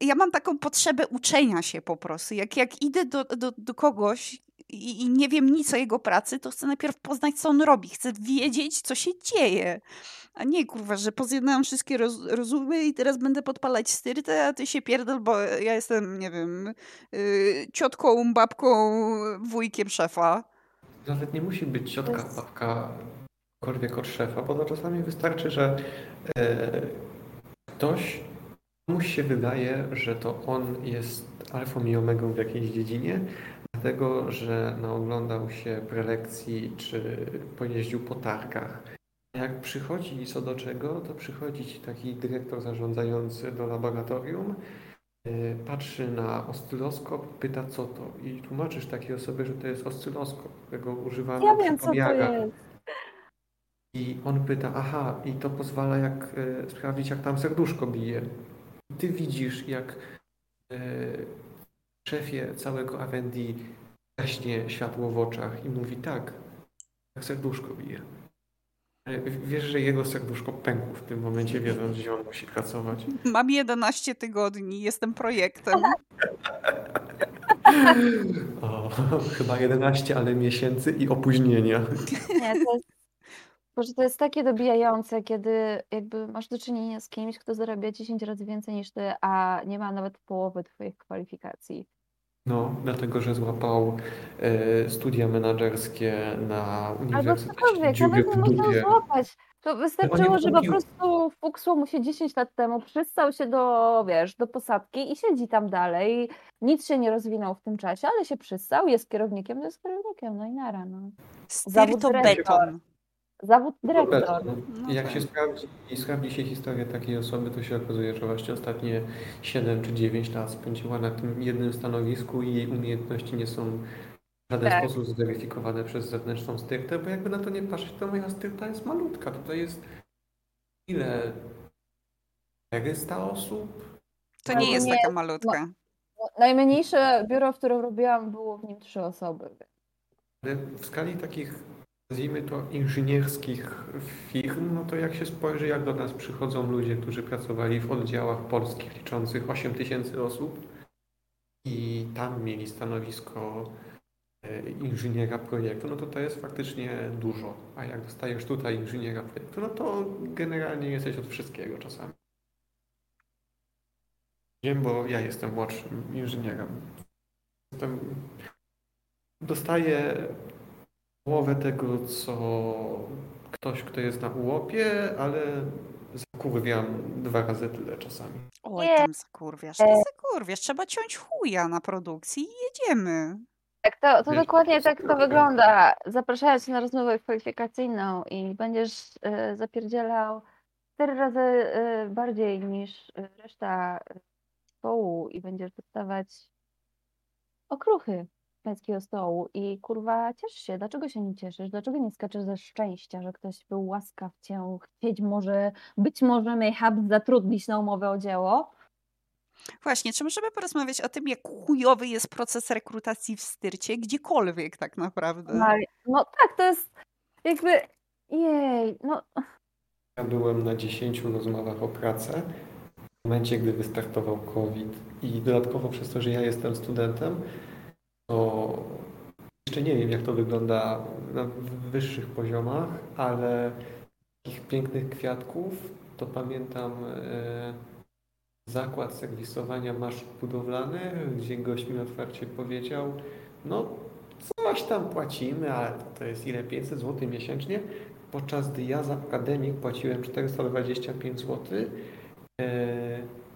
Ja mam taką potrzebę uczenia się po prostu. Jak, jak idę do, do, do kogoś i, i nie wiem nic o jego pracy, to chcę najpierw poznać, co on robi. Chcę wiedzieć, co się dzieje. A nie, kurwa, że pozjednałem wszystkie roz, rozumy i teraz będę podpalać styrtę, a ty się pierdol, bo ja jestem, nie wiem, yy, ciotką, babką, wujkiem szefa. Nawet nie musi być ciotka, jest- babka, cokolwiek od szefa, bo to czasami wystarczy, że e, ktoś, komuś się wydaje, że to on jest alfą i omegą w jakiejś dziedzinie, dlatego, że naoglądał się prelekcji czy pojeździł po targach. Jak przychodzi co do czego, to przychodzi ci taki dyrektor zarządzający do laboratorium, e, patrzy na oscyloskop, pyta co to i tłumaczysz takiej osobie, że to jest oscyloskop, którego używamy Ja przy wiem, to pomiarach. I on pyta, aha, i to pozwala jak e, sprawdzić, jak tam serduszko bije. I ty widzisz, jak e, szefie całego R&D gaśnie światło w oczach i mówi tak, jak serduszko bije. W- wiesz, że jego serduszko pękło w tym momencie, wiedząc, gdzie on musi pracować. Mam 11 tygodni, jestem projektem. O, chyba 11, ale miesięcy i opóźnienia. Nie, to jest, Boże, to jest takie dobijające, kiedy jakby masz do czynienia z kimś, kto zarabia 10 razy więcej niż ty, a nie ma nawet połowy twoich kwalifikacji. No, dlatego, że złapał e, studia menedżerskie na Albo Uniwersytecie cokolwiek, dziury nawet nie można złapać. To wystarczyło, że po prostu fuksło mu się 10 lat temu, przystał się do, wiesz, do posadki i siedzi tam dalej. Nic się nie rozwinął w tym czasie, ale się przystał, jest kierownikiem, to jest kierownikiem, no i nara, no. Styr to beton. Zawód dyrektor. Obecnie. No jak tak. się sprawdzi, i sprawdzi się historię takiej osoby, to się okazuje, że właśnie ostatnie 7 czy 9 lat spędziła na tym jednym stanowisku i jej umiejętności nie są w żaden Tak. sposób zweryfikowane przez zewnętrzną styrtę, bo jakby na to nie patrzeć, to moja styrta jest malutka. Tutaj jest ile? 400 osób? To nie jest nie, taka malutka. Najmniejsze biuro, w którym robiłam, było w nim trzy osoby. Ale w skali takich, nazwijmy to, inżynierskich firm, no to jak się spojrzy, jak do nas przychodzą ludzie, którzy pracowali w oddziałach polskich liczących 8 tysięcy osób i tam mieli stanowisko e, inżyniera projektu, no to to jest faktycznie dużo. A jak dostajesz tutaj inżyniera projektu, no to generalnie jesteś od wszystkiego czasami. Wiem, bo ja jestem młodszym inżynierem. Jestem, dostaję połowę tego, co ktoś, kto jest na ułopie, ale zakurwiam dwa razy tyle czasami. Oj, Nie. tam zakurwiasz, ty zakurwiasz. Trzeba ciąć chuja na produkcji i jedziemy. Tak, to, to Wiesz, dokładnie po prostu tak to wygląda. Zapraszają cię na rozmowę kwalifikacyjną i będziesz e, zapierdzielał cztery razy e, bardziej niż e, reszta stołu i będziesz dostawać okruchy pańskiego stołu i kurwa ciesz się. Dlaczego się nie cieszysz? Dlaczego nie skaczesz ze szczęścia, że ktoś był łaskaw cię chcieć może, być może mayhap zatrudnić na umowę o dzieło? Właśnie, czy możemy porozmawiać o tym, jak chujowy jest proces rekrutacji w styrcie, gdziekolwiek tak naprawdę? No, no tak, to jest jakby jej, no Ja byłem na 10 rozmowach o pracę w momencie, gdy wystartował COVID i dodatkowo przez to, że ja jestem studentem, to jeszcze nie wiem, jak to wygląda na wyższych poziomach, ale takich pięknych kwiatków to pamiętam e, zakład serwisowania maszyn budowlanych, gdzie gość mi otwarcie powiedział, no coś tam płacimy, ale to, to jest ile? 500 zł miesięcznie? Podczas gdy ja za akademik płaciłem 425 zł.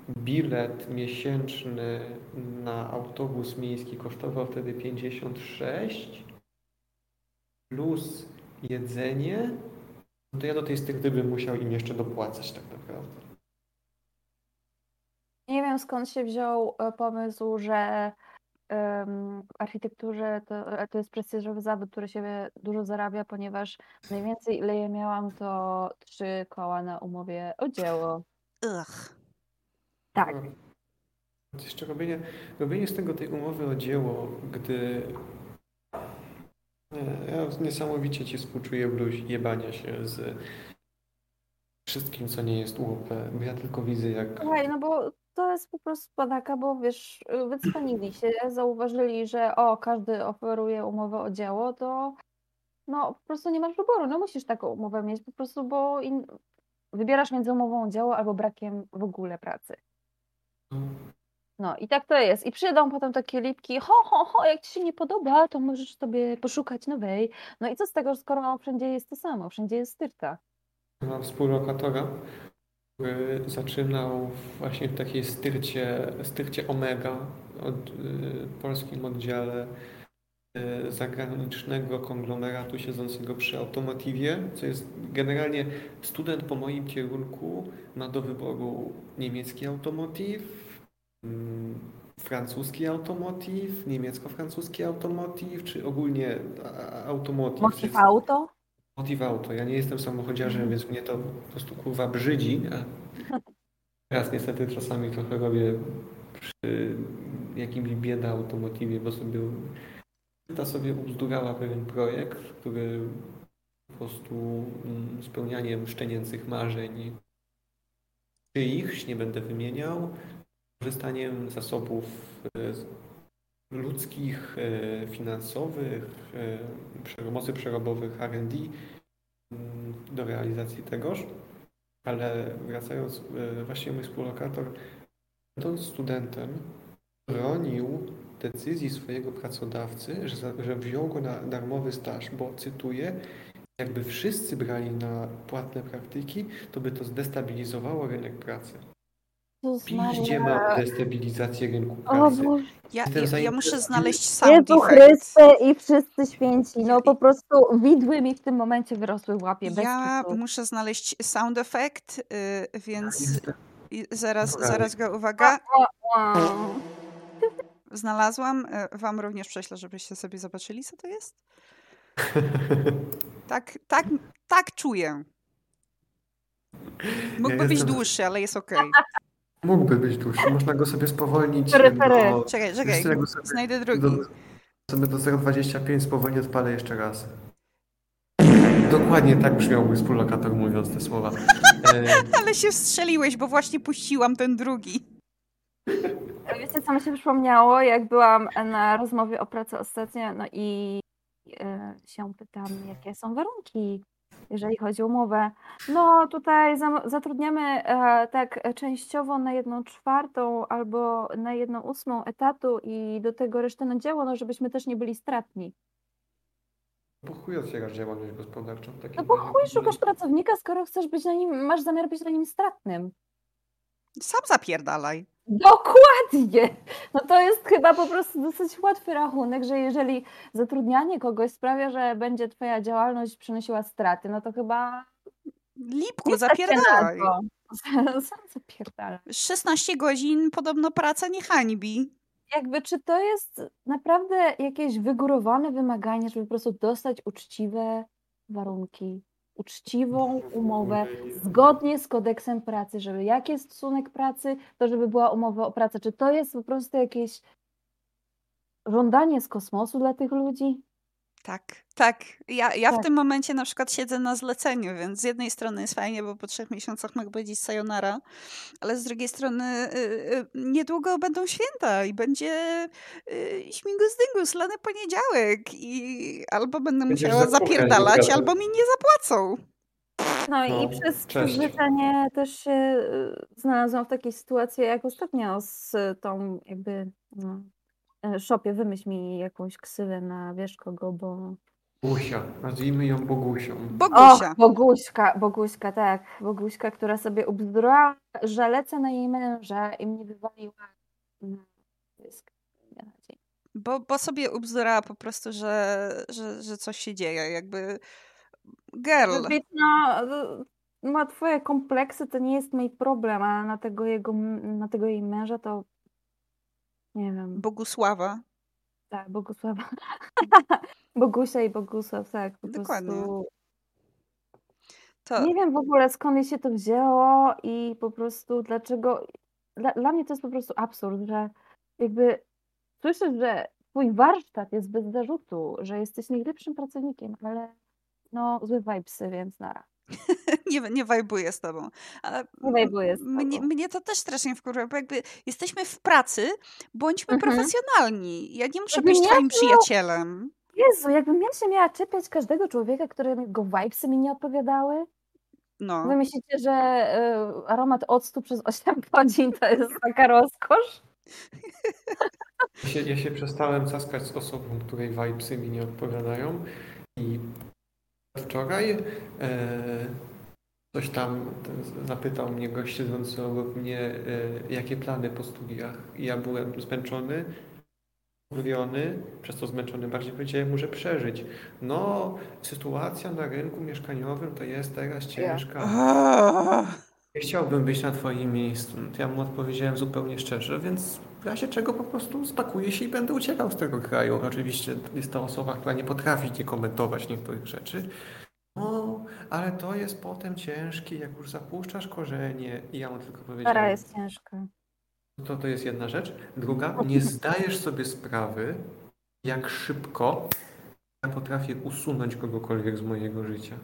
Bilet miesięczny na autobus miejski kosztował wtedy 56 plus jedzenie. No to ja do tej styrty bym musiał im jeszcze dopłacać tak naprawdę. Nie wiem skąd się wziął e, pomysł, że w architekturze to, e, to jest prestiżowy zawód, który się dużo zarabia, ponieważ najwięcej ile ja miałam to trzy koła na umowie o dzieło. Ugh. Tak. No. Jeszcze robienie, robienie z tego tej umowy o dzieło, gdy Nie, ja niesamowicie ci współczuję bluź jebania się z wszystkim, co nie jest UOP, bo ja tylko widzę, jak Słuchaj, no bo to jest po prostu padaka, bo wiesz, wycwanili się, zauważyli, że o, każdy oferuje umowę o dzieło, to no po prostu nie masz wyboru, no musisz taką umowę mieć po prostu, bo in... wybierasz między umową o dzieło albo brakiem w ogóle pracy. No i tak to jest. I przyjdą potem takie lipki, ho, ho, ho, jak ci się nie podoba, to możesz sobie poszukać nowej. No i co z tego, skoro wszędzie jest to samo, wszędzie jest styrta. mam współlokatora, który zaczynał właśnie w takiej styrcie, styrcie Omega, od, y, polskim oddziale zagranicznego konglomeratu siedzącego przy Automotiwie, co jest generalnie student po moim kierunku ma do wyboru niemiecki Automotive, mm, francuski Automotive, niemiecko-francuski Automotive, czy ogólnie a- a- Automotive. Motiv auto? Motiv Auto. Ja nie jestem samochodziarzem, więc mnie to po prostu kurwa brzydzi. Teraz niestety czasami trochę robię przy jakimś bieda automotywie, bo sobie ta sobie ubzdurała pewien projekt, który po prostu mm, spełnianiem szczenięcych marzeń czyichś, nie będę wymieniał, korzystaniem zasobów e, ludzkich, e, finansowych, e, mocy przerobowych R&D mm, do realizacji tegoż. Ale wracając, właśnie mój współlokator, będąc studentem, bronił decyzji swojego pracodawcy, że, że wziął go na darmowy staż, bo cytuję, jakby wszyscy brali na płatne praktyki, to by to zdestabilizowało rynek pracy. Piździe ma destabilizację rynku O pracy. Boże. Ja, ja, ja muszę znaleźć sound Jezu. Chryste i wszyscy święci. No po prostu widły mi w tym momencie wyrosły w łapie. Ja kitu. muszę znaleźć sound effect, y, więc zaraz, zaraz go, uwaga. Znalazłam. Y, Wam również prześlę, żebyście sobie zobaczyli, co to jest. Tak, tak, tak czuję. Mógłby być jestem- dłuższy, ale jest okej. Mógłby być dłuższy, można go sobie spowolnić do. Czekaj, czekaj, ja sobie- znajdę do, drugi. sobie do 0,25 spowolnie odpalę jeszcze raz. Dokładnie tak brzmiał mój współlokator mówiąc te słowa. E, Ale się wstrzeliłeś, bo właśnie puściłam ten drugi. Wiecie, co mi się przypomniało, jak byłam na rozmowie o pracy ostatnio, no i e, się pytam, jakie są warunki, jeżeli chodzi o umowę. No tutaj zatrudniamy e, tak częściowo na jedną czwartą albo na jedną ósmą etatu i do tego resztę na dzieło, no żebyśmy też nie byli stratni. po chuj otwierasz działalność gospodarczą. takim No bo razie. chuj szukasz pracownika, skoro chcesz być na nim, masz zamiar być na nim stratnym. Sam zapierdalaj. Dokładnie. No to jest chyba po prostu dosyć łatwy rachunek, że jeżeli zatrudnianie kogoś sprawia, że będzie twoja działalność przynosiła straty, no to chyba Lipku, zapierdalaj. Sam zapierdala. 16 godzin podobno praca nie hańbi. Jakby czy to jest naprawdę jakieś wygórowane wymaganie, żeby po prostu dostać uczciwe warunki, uczciwą umowę zgodnie z kodeksem pracy, żeby jak jest stosunek pracy, to żeby była umowa o pracę. Czy to jest po prostu jakieś żądanie z kosmosu dla tych ludzi? Tak, tak. Ja, ja w Tak. tym momencie na przykład siedzę na zleceniu, więc z jednej strony jest fajnie, bo po trzech miesiącach mogę powiedzieć sayonara, ale z drugiej strony y, y, niedługo będą święta i będzie y, śmigus dyngus, lany poniedziałek i albo będę Będziesz musiała zapierdalać, albo mi nie zapłacą. No, i No, przez cześć. przyzwyczajenie też się y, znalazłam w takiej sytuacji, jak ostatnio z tą jakby no, szopie, wymyśl mi jakąś ksywę na wiesz kogo, bo... Bogusia, nazwijmy ją Bogusią. Bogusia. Och, Boguśka, Boguśka, tak. Boguśka, która sobie ubzdurała, że lecę na jej męża i mnie wywaliła na dysk. Bo, bo sobie ubzdurała po prostu, że, że, że coś się dzieje. Jakby girl. Wiecie, no, y, ma twoje kompleksy, to nie jest mój problem, a na tego jego, na tego jej męża to nie wiem. Bogusława. Tak, Bogusława. Bogusia i Bogusław, tak. Dokładnie. prostu To, nie wiem w ogóle skąd się to wzięło i po prostu dlaczego. Dla, dla mnie to jest po prostu absurd, że jakby słyszę, że twój warsztat jest bez zarzutu, że jesteś najlepszym pracownikiem, ale no złe vibesy, więc nara. nie, nie wajbuję z tobą. Ale Nie wajbuję z mnie, tobą. mnie to też strasznie wkurwia, bo jakby jesteśmy w pracy, bądźmy Mhm. profesjonalni. Ja nie muszę być ja twoim przyjacielem. Jezu, jakbym ja się miała czepiać każdego człowieka, którego vibesy mi nie odpowiadały. No. Wy myślicie, że y, aromat octu przez 8 godzin to jest taka rozkosz? Ja się, ja się przestałem caskać z osobą, której vibesy mi nie odpowiadają i wczoraj e, coś tam zapytał mnie gość siedzący obok mnie, e, jakie plany po studiach. I ja byłem zmęczony, wkurwiony, przez to zmęczony bardziej powiedziałem mu, że przeżyć. No, sytuacja na rynku mieszkaniowym to jest teraz ciężka. Nie chciałbym być na Twoim miejscu. Ja mu odpowiedziałem zupełnie szczerze, więc w razie czego po prostu spakuję się i będę uciekał z tego kraju. Oczywiście jest to osoba, która nie potrafi nie komentować niektórych rzeczy. No, ale to jest potem ciężkie, jak już zapuszczasz korzenie. I ja mu tylko powiedziałem, jest ciężka. to, to jest jedna rzecz. Druga, nie zdajesz sobie sprawy, jak szybko ja potrafię usunąć kogokolwiek z mojego życia.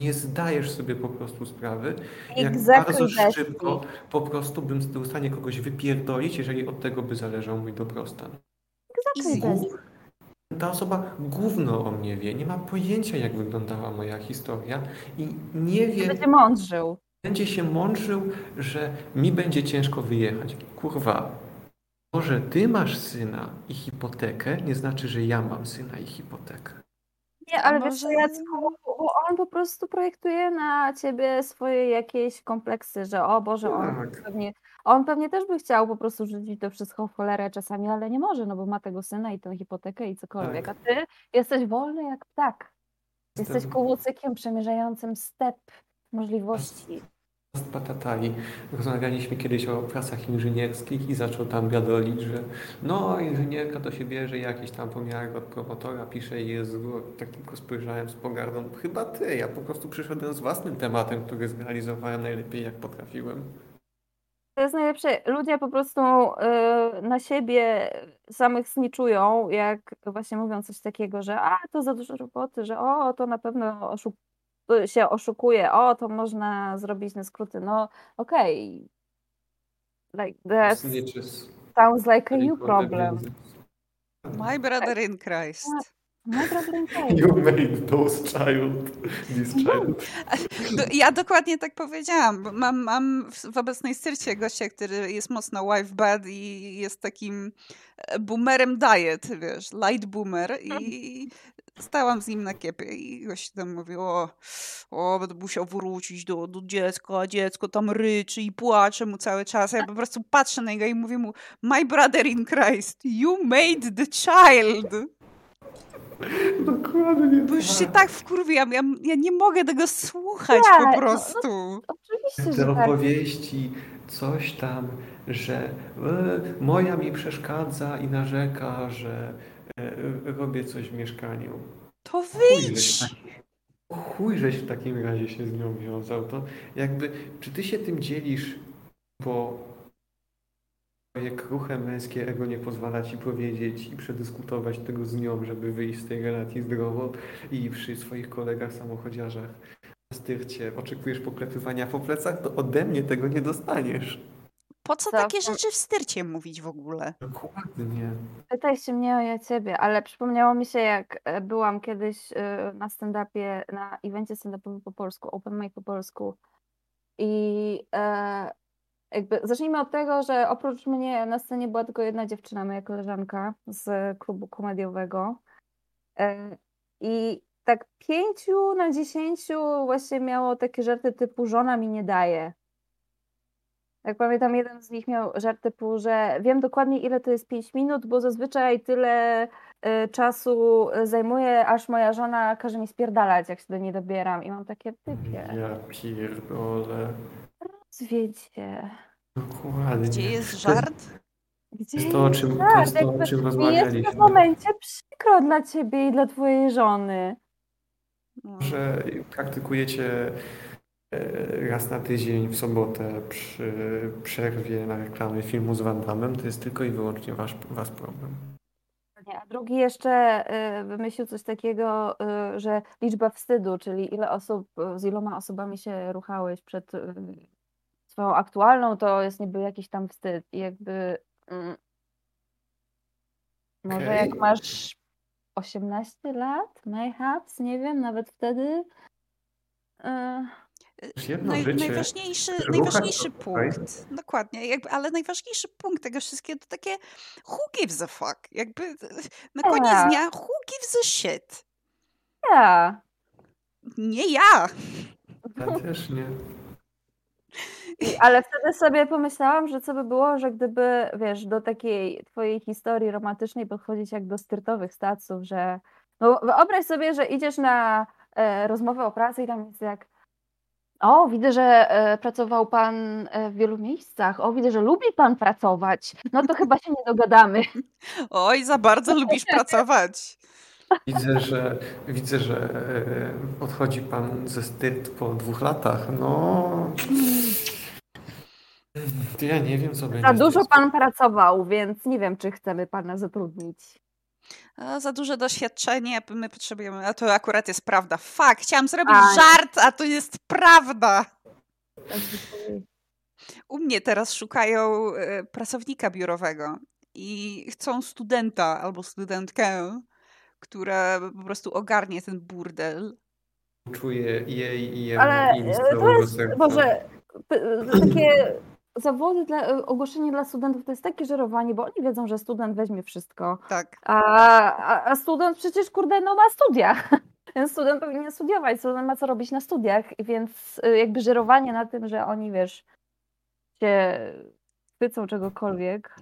Nie zdajesz sobie po prostu sprawy, jak Exactly bardzo szybko po prostu bym był w stanie kogoś wypierdolić, jeżeli od tego by zależał mój dobrostan. Bestie. Ta osoba gówno o mnie wie, nie ma pojęcia, jak wyglądała moja historia i nie wie, będzie mądrzył. będzie się mądrzył, że mi będzie ciężko wyjechać. Kurwa, może ty masz syna i hipotekę, nie znaczy, że ja mam syna i hipotekę. Nie, ale wiesz bo on po prostu projektuje na ciebie swoje jakieś kompleksy, że o Boże, on Tak. pewnie, on pewnie też by chciał po prostu rzucić to wszystko w cholerę czasami, ale nie może, no bo ma tego syna i tę hipotekę i cokolwiek, Tak. a ty jesteś wolny jak ptak. Jesteś kołucykiem przemierzającym step możliwości. Z Patatali. Rozmawialiśmy kiedyś o pracach inżynierskich i zaczął tam wiadolić, że no inżynierka to się bierze jakieś tam pomiary od promotora, pisze i jest zło. Tak tylko spojrzałem z pogardą. Chyba ty, ja po prostu przyszedłem z własnym tematem, który zrealizowałem najlepiej jak potrafiłem. To jest najlepsze. Ludzie po prostu y, na siebie samych sniczują, jak właśnie mówią coś takiego, że a, to za dużo roboty, że o, to na pewno oszuk to się oszukuje, o, to można zrobić na skróty. No, okej. Like, that sounds like a you Record problem. My brother in Christ. No. You made those child, this child. Do, ja dokładnie tak powiedziałam. bo Mam, mam w, obecnej styrcie gościa, który jest mocno wife bad i jest takim e, boomerem diet, wiesz, light boomer i stałam z nim na kiepie i gość tam mówił, o, o będę musiał wrócić do, do dziecka, a dziecko tam ryczy i płacze mu cały czas. Ja po prostu patrzę na niego i mówię mu, my brother in Christ, you made the child. Dokładnie. Bo już się tak wkurwiłam, ja, ja nie mogę tego słuchać no, po no, prostu. Oczywiście, Te że tak. opowieści, coś tam, że e, moja mi przeszkadza i narzeka, że e, robię coś w mieszkaniu. To wyjdź. tak- Chuj, żeś w takim razie się z nią wiązał. To jakby, czy ty się tym dzielisz, bo twoje kruche męskie ego nie pozwala ci powiedzieć i przedyskutować tego z nią, żeby wyjść z tej relacji zdrowo i przy swoich kolegach samochodziarzach na styrcie oczekujesz poklepywania po plecach, to ode mnie tego nie dostaniesz. Po co takie rzeczy w styrcie mówić w ogóle? Dokładnie. Pytaj się mnie, a ja ciebie, ale przypomniało mi się, jak e, byłam kiedyś e, na stand-upie, na evencie stand-upowym po polsku, open mic po polsku i e, jakby zacznijmy od tego, że oprócz mnie na scenie była tylko jedna dziewczyna, moja koleżanka z klubu komediowego e, i tak pięciu na dziesięciu właśnie miało takie żarty typu żona mi nie daje. Jak pamiętam, jeden z nich miał żart typu, że wiem dokładnie ile to jest 5 minut, bo zazwyczaj tyle y, czasu zajmuje, aż moja żona każe mi spierdalać, jak się do niej dobieram. I mam takie typie. Ja pierdolę. Zwiedzie. Dokładnie. Gdzie jest żart? Gdzie To jest to, o czym, to jest to, o czym Mi jest w rozmawialiśmy. tym momencie przykro dla ciebie i dla twojej żony. No. że praktykujecie e, raz na tydzień w sobotę przy przerwie na reklamę filmu z Van Damme, to jest tylko i wyłącznie wasz, wasz problem. A drugi jeszcze y, wymyślił coś takiego, y, że liczba wstydu, czyli ile osób, z iloma osobami się ruchałeś przed swoją aktualną, to jest niby jakiś tam wstyd. I jakby mm, może Okej. jak masz 18 lat, mayhaps, nie wiem, nawet wtedy. życie. najważniejszy, najważniejszy punkt. Dokładnie, jakby, ale najważniejszy punkt tego wszystkiego to takie who gives a fuck? Jakby e, na koniec Tak. dnia who gives a shit? Ja. Nie ja. Ja też nie. Ale wtedy sobie pomyślałam, że co by było, że gdyby, wiesz, do takiej twojej historii romantycznej podchodzić jak do styrtowych staców, że no wyobraź sobie, że idziesz na e, rozmowę o pracy i tam jest jak o, widzę, że e, pracował pan e, w wielu miejscach. O, widzę, że lubi pan pracować. No to chyba się nie dogadamy. Oj, za bardzo lubisz pracować. Widzę, że widzę, że e, odchodzi pan ze styrt po dwóch latach. No. To ja nie wiem, co będzie. Za dużo pan pracował, więc nie wiem, czy chcemy pana zatrudnić. A za duże doświadczenie, my potrzebujemy, a to akurat jest prawda. Fak, chciałam zrobić A. żart, a to jest prawda. Tak. U mnie teraz szukają e, pracownika biurowego i chcą studenta albo studentkę, która po prostu ogarnie ten burdel. Czuję jej i jemu Ale e, to jest serca. może p- takie zawody dla e, ogłoszenie dla studentów to jest takie żerowanie, bo oni wiedzą, że student weźmie wszystko. Tak. A, a, a student przecież kurde no ma studia. Więc student powinien studiować, student ma co robić na studiach, więc jakby żerowanie na tym, że oni wiesz, się chwycą czegokolwiek.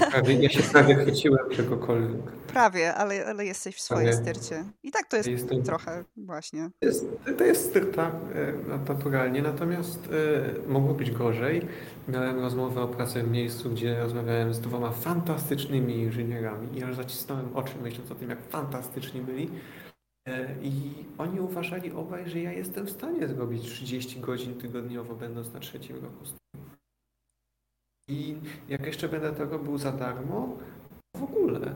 Ja, prawie, ja się prawie chwyciłem czegokolwiek. Prawie, ale, ale jesteś w swojej Ale- styrcie. I tak to jest Jestem- trochę właśnie. To jest, to jest styrta e, naturalnie, natomiast e, mogło być gorzej. Miałem rozmowę o pracy w miejscu, gdzie rozmawiałem z dwoma fantastycznymi inżynierami i aż zacisnąłem oczy myśląc o tym, jak fantastyczni byli. E, I oni uważali obaj, że ja jestem w stanie zrobić 30 godzin tygodniowo, będąc na trzecim roku studiów. I jak jeszcze będę to robił za darmo, w ogóle.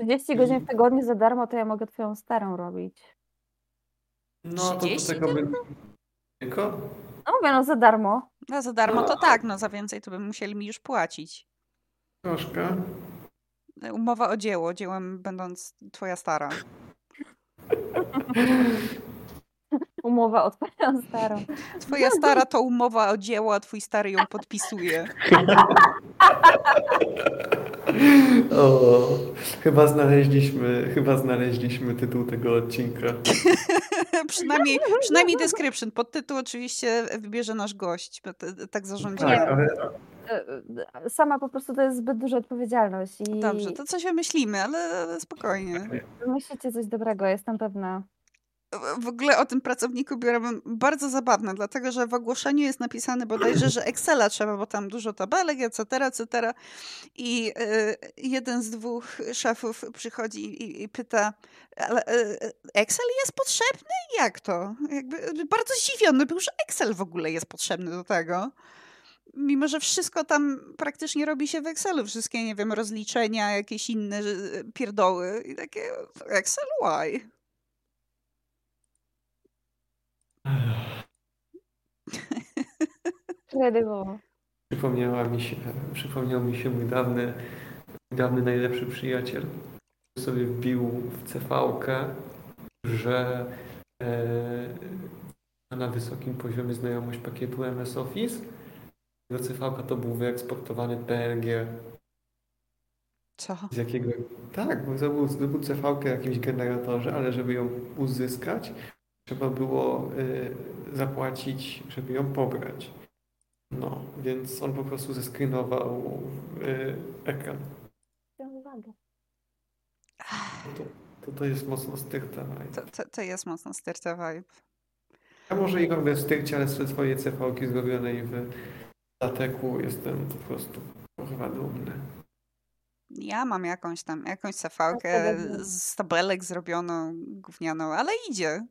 30 godzin w tygodniu za darmo, to ja mogę twoją starą robić. No to do 30 tego by... Tylko? No mówię, no za darmo. No za darmo to tak, no za więcej to by musieli mi już płacić. Troszkę. Umowa o dzieło, dziełem będąc twoja stara. Umowa o twoją starą. Twoja stara to umowa o dzieło, a twój stary ją podpisuje. O, chyba znaleźliśmy, chyba znaleźliśmy tytuł tego odcinka. przynajmniej, przynajmniej description. Podtytuł oczywiście wybierze nasz gość. Tak zarządziłem. Tak, ale E, e, Sama po prostu to jest zbyt duża odpowiedzialność i Dobrze, to coś wymyślimy, ale ale spokojnie. myślicie coś dobrego, jestem pewna. W ogóle o tym pracowniku biurowym bardzo zabawne, dlatego że w ogłoszeniu jest napisane bodajże, że Excela trzeba, bo tam dużo tabelek, etc., etc. I y, jeden z dwóch szefów przychodzi i, pyta, ale y, Excel jest potrzebny? Jak to? Jakby bardzo zdziwiony był, że Excel w ogóle jest potrzebny do tego. Mimo, że wszystko tam praktycznie robi się w Excelu, wszystkie, nie wiem, rozliczenia, jakieś inne y, pierdoły i takie Excel, why? Przypomniała mi się, przypomniał mi się mój dawny, mój dawny najlepszy przyjaciel, który sobie wbił w CV-kę, że e, ma na wysokim poziomie znajomość pakietu MS Office. Jego CV-ka to był wyeksportowany PNG. Co? Z jakiego... Tak, bo zdobył, CV-kę w jakimś generatorze, ale żeby ją uzyskać, trzeba było y, zapłacić, żeby ją pobrać. No, więc on po prostu zeskrynował y, ekran. Uwagę. To, to, to jest mocno styrta. To, to, to jest mocno styrta vibe. Ja może i robię w styrcie, ale ze swojej CV-ki zrobionej w Lateku jestem po prostu chyba dumny. Ja mam jakąś tam, jakąś Tak, cefałkę podobnie. z tabelek zrobioną, gównianą, ale idzie.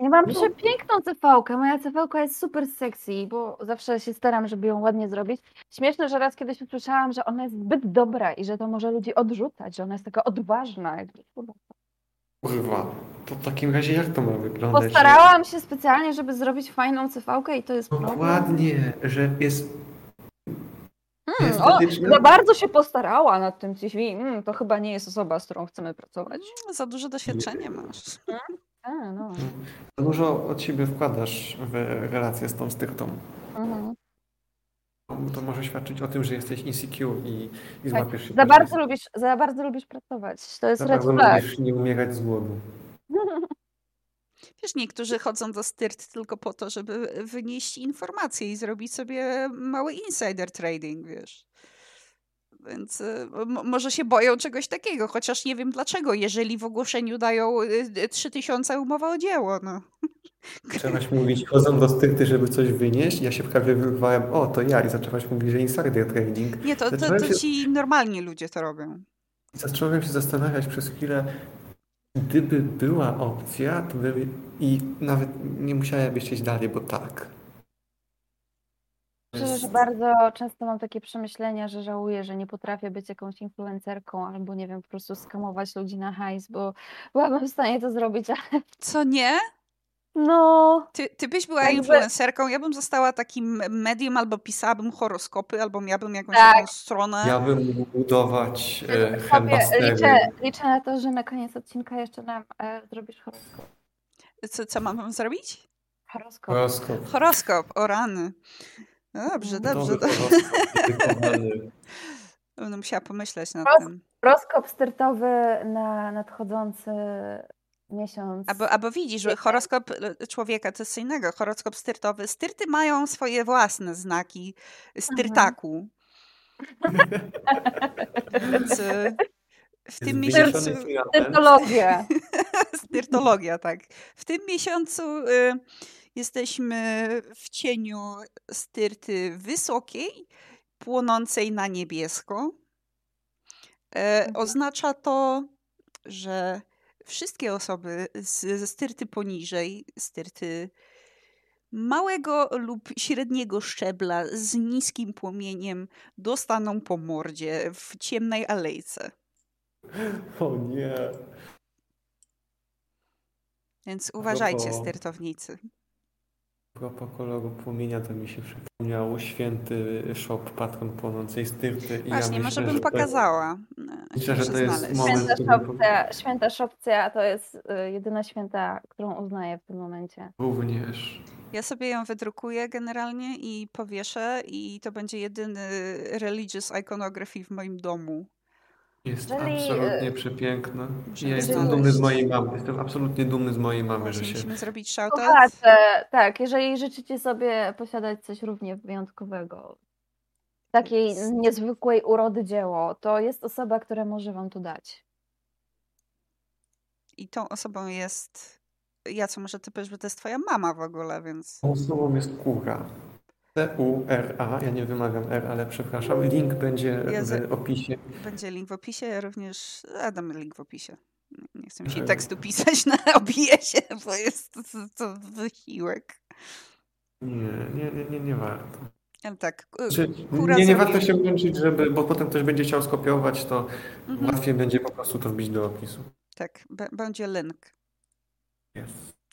Ja mam No. przepiękną CV-kę. Moja CV jest super sexy, bo zawsze się staram, żeby ją ładnie zrobić. Śmieszne, że raz kiedyś usłyszałam, że ona jest zbyt dobra i że to może ludzi odrzucać, że ona jest taka odważna. Jak- Kurwa, to w takim razie jak to ma wyglądać? Postarałam się specjalnie, żeby zrobić fajną CV-kę i to jest problem. Dokładnie, że jest Hmm, o, za bardzo się postarała nad tym CV. Hmm, to chyba nie jest osoba, z którą chcemy pracować. Mm, Za dużo doświadczenia masz. A, no. Za dużo od siebie wkładasz w relację z tą styrtą. Mhm. To może świadczyć o tym, że jesteś insecure i, i Tak, złapiesz się Za bardzo, lubisz, za bardzo lubisz pracować. To jest za red bardzo flag. lubisz nie umierać z głodu. Wiesz, niektórzy chodzą do styrt tylko po to, żeby wynieść informacje i zrobić sobie mały insider trading, wiesz. Więc y, może się boją czegoś takiego, chociaż nie wiem dlaczego, jeżeli w ogłoszeniu dają y, y, 3000 umowa o dzieło, no. Zaczęłaś mówić, chodzą do styrty, żeby coś wynieść. Ja się prawie wyrwałem, o to ja i zaczęłaś mówić, że insider trading. Nie, to, to, to się- ci normalni ludzie to robią. Zacząłem się zastanawiać przez chwilę, gdyby była opcja, to by... I nawet nie musiałem jeszcze iść dalej, bo tak. Szczerze, jest- że bardzo często mam takie przemyślenia, że żałuję, że nie potrafię być jakąś influencerką albo nie wiem, po prostu skamować ludzi na hajs, bo byłabym w stanie to zrobić, ale Co nie? no, Ty, ty byś była Jakby- influencerką, ja bym została takim medium, albo pisałabym horoskopy, albo miałabym jakąś Tak. taką stronę. Ja bym mógł budować e, liczę, liczę na to, że na koniec odcinka jeszcze nam e, zrobisz horoskop. Co, co mam wam zrobić? Horoskop. Horoskop. Horoskop, o rany. No Dobrze, dobrze. Będę musiała pomyśleć nad Horoskop. tym. Horoskop startowy na nadchodzący miesiąc. Albo, albo widzisz, że horoskop e, człowieka to jest innego. Horoskop styrtowy. Styrty mają swoje własne znaki styrtaku. Więc e, w tym miesiącu... filament. Styrtologia. Styrtologia, tak. W tym miesiącu y, jesteśmy w cieniu styrty wysokiej, płonącej na niebiesko. E, Mhm. oznacza to, że wszystkie osoby z, ze styrty poniżej, styrty małego lub średniego szczebla z niskim płomieniem dostaną po mordzie w ciemnej alejce. O nie. Więc uważajcie, propos- styrtownicy. A propos koloru płomienia, to mi się przypomniało święty shop patron płonącej styrty. I Właśnie, ja może myślę, bym że to- pokazała. Myślę, że Muszę to jest znaleźć. moment, Święta szopcja, święta szopcja to jest y, jedyna święta, którą uznaję w tym momencie. Również. Ja sobie ją wydrukuję generalnie i powieszę i to będzie jedyny religious iconography w moim domu. Jest Jeżeli, absolutnie e, przepiękna. Ja jestem dumny z mojej mamy. Jestem absolutnie dumny z mojej mamy, że się... musimy zrobić shoutout. Słuchacze, tak, jeżeli życzycie sobie posiadać coś równie wyjątkowego, takiej niezwykłej urody dzieło, to jest osoba, która może wam to dać. I tą osobą jest... Ja co może ty powiesz, że to jest twoja mama w ogóle, więc... Tą osobą jest Kura. C-U-R-A. Ja nie wymawiam R, ale przepraszam. Link będzie w opisie. Będzie link w opisie, ja również... A, damy link w opisie. Nie chcę mi się Że- tekstu pisać na obisie, bo jest to, to, wysiłek. Nie, nie, nie, nie, nie warto. Ale tak, y, Czy, Kura nie, nie warto się męczyć, żeby, bo potem ktoś będzie chciał skopiować, to mhm. łatwiej będzie po prostu to wbić do opisu. tak, będzie link. Jest.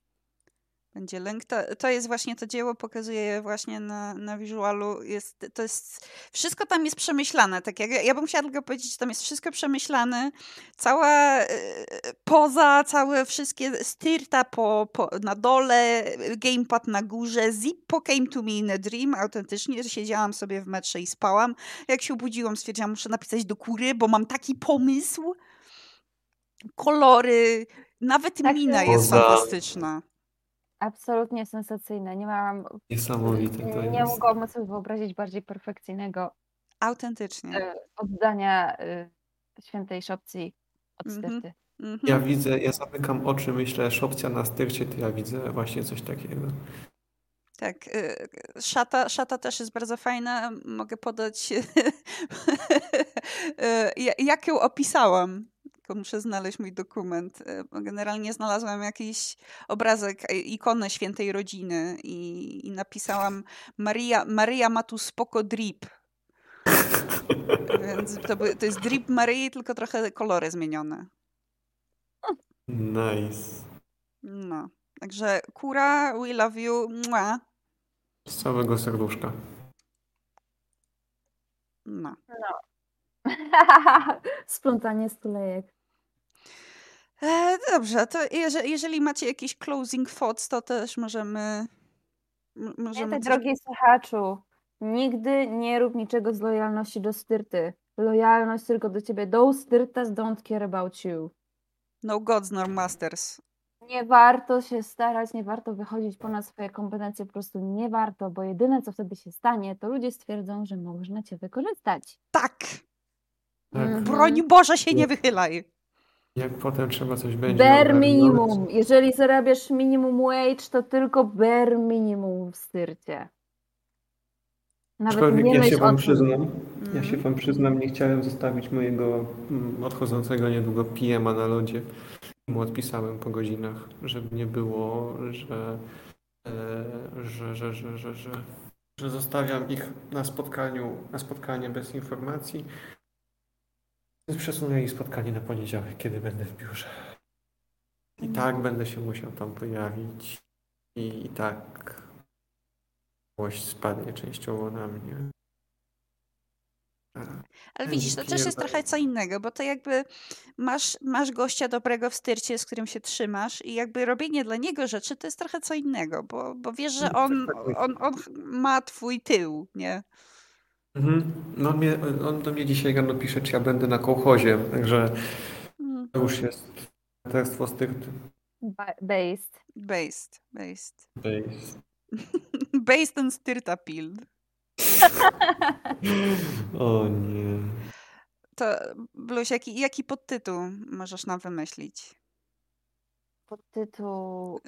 Będzie lęk. To, to jest właśnie to dzieło, pokazuje je właśnie na, na wizualu. Jest, to jest, wszystko tam jest przemyślane. Tak jak, ja bym chciała tylko powiedzieć, że tam jest wszystko przemyślane. Cała e, poza, całe wszystkie styrta po, po, na dole, gamepad na górze. Zippo came to me in a dream. Autentycznie siedziałam sobie w metrze i spałam. Jak się obudziłam, stwierdziłam, muszę napisać do kury, bo mam taki pomysł. Kolory, nawet Tak mina jest. jest Poza- fantastyczna. Absolutnie sensacyjne. Nie mam, Niesamowite to nie, nie jest. mogłabym sobie wyobrazić bardziej perfekcyjnego Autentycznie. e, oddania e, świętej szopcji od Mhm. styrty. Mhm. Ja widzę, ja zamykam oczy, myślę, szopcja na styrcie, to ja widzę właśnie coś takiego. Tak. y, Szata, szata też jest bardzo fajna. Mogę podać, ja- jak ją opisałam. Bo muszę znaleźć mój dokument. E, generalnie znalazłam jakiś obrazek, e, ikonę świętej rodziny i, i napisałam Maria, Maria ma tu spoko drip. Więc to, to jest drip Maryi, tylko trochę kolory zmienione. Nice. No. Także kura, we love you. Mua. Z całego serduszka. No. Splątanie stulejek. E, dobrze, to jeżeli, jeżeli macie jakieś closing thoughts, to też możemy. możemy Pamiętaj, drogi słuchaczu, nigdy nie rób niczego z lojalności do styrty. Lojalność tylko do ciebie. Those styrtas don't care about you. No gods, nor masters. Nie warto się starać, nie warto wychodzić ponad swoje kompetencje, po prostu nie warto, bo jedyne co wtedy się stanie, to ludzie stwierdzą, że można cię wykorzystać. Tak! Tak. Mhm. Broń Boże się nie wychylaj. Jak potem trzeba coś będzie Bare minimum. Jeżeli zarabiasz minimum wage, to tylko bare minimum w styrcie. Nawet Aczkolwiek nie ja się wam przyznam, ja Mm. się wam przyznam, nie chciałem zostawić mojego mm, odchodzącego niedługo PM-a na lodzie. Mu odpisałem po godzinach, żeby nie było, że, e, że, że, że, że, że, że zostawiam ich na spotkaniu, na spotkanie bez informacji. Więc Przesunę ich spotkanie na poniedziałek, kiedy będę w biurze. I tak będę się musiał tam pojawić. I, i tak Złość spadnie częściowo na mnie. Ale widzisz, to też jest trochę co innego, bo to jakby masz, masz gościa dobrego w styrcie, z którym się trzymasz i jakby robienie dla niego rzeczy to jest trochę co innego, bo, bo wiesz, że No, on, coś takiego. on, on ma twój tył, nie? Mhm. No, on, mnie, on do mnie dzisiaj rano pisze, czy ja będę na kołchozie, także Mm, to już jest testerstwo styrty. Ba- Based. Based, based. Base. Based on styrta pill. O nie. To, Bluś, jaki, jaki podtytuł możesz nam wymyślić? Podtytuł uh,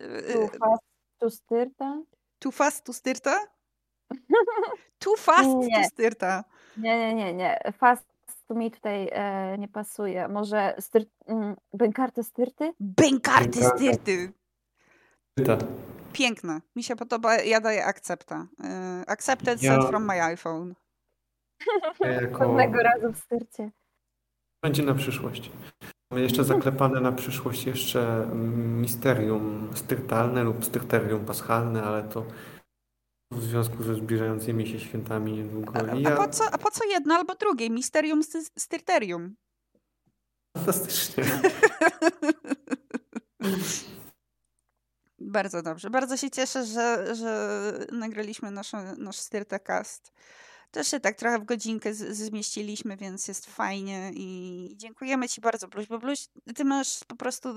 E, Too Fast to Styrta? Too fast to styrta? Too fast Nie. to styrta. Nie, nie, nie, nie. Fast mi tutaj e, nie pasuje. Może styr, mm, Bękarty Styrty? Bękarty styrty. Piękne. Mi się podoba. Ja daję akcepta. Y, Accepted Ja- from my iPhone. Ja jako... Pewnego razu w Styrcie. Będzie na przyszłość. Mamy jeszcze zaklepane na przyszłość jeszcze misterium styrtalne lub styrterium paschalne, ale to w związku ze zbliżającymi się świętami niedługo. A, I a, ja... po co, a po co jedno albo drugie? Misterium sty- styrterium. Fantastycznie. Bardzo dobrze. Bardzo się cieszę, że, że nagraliśmy nasz, nasz Styrtacast. Też się tak trochę w godzinkę z, zmieściliśmy, więc jest fajnie i dziękujemy Ci bardzo, Bluś, bo Bluś, Ty masz po prostu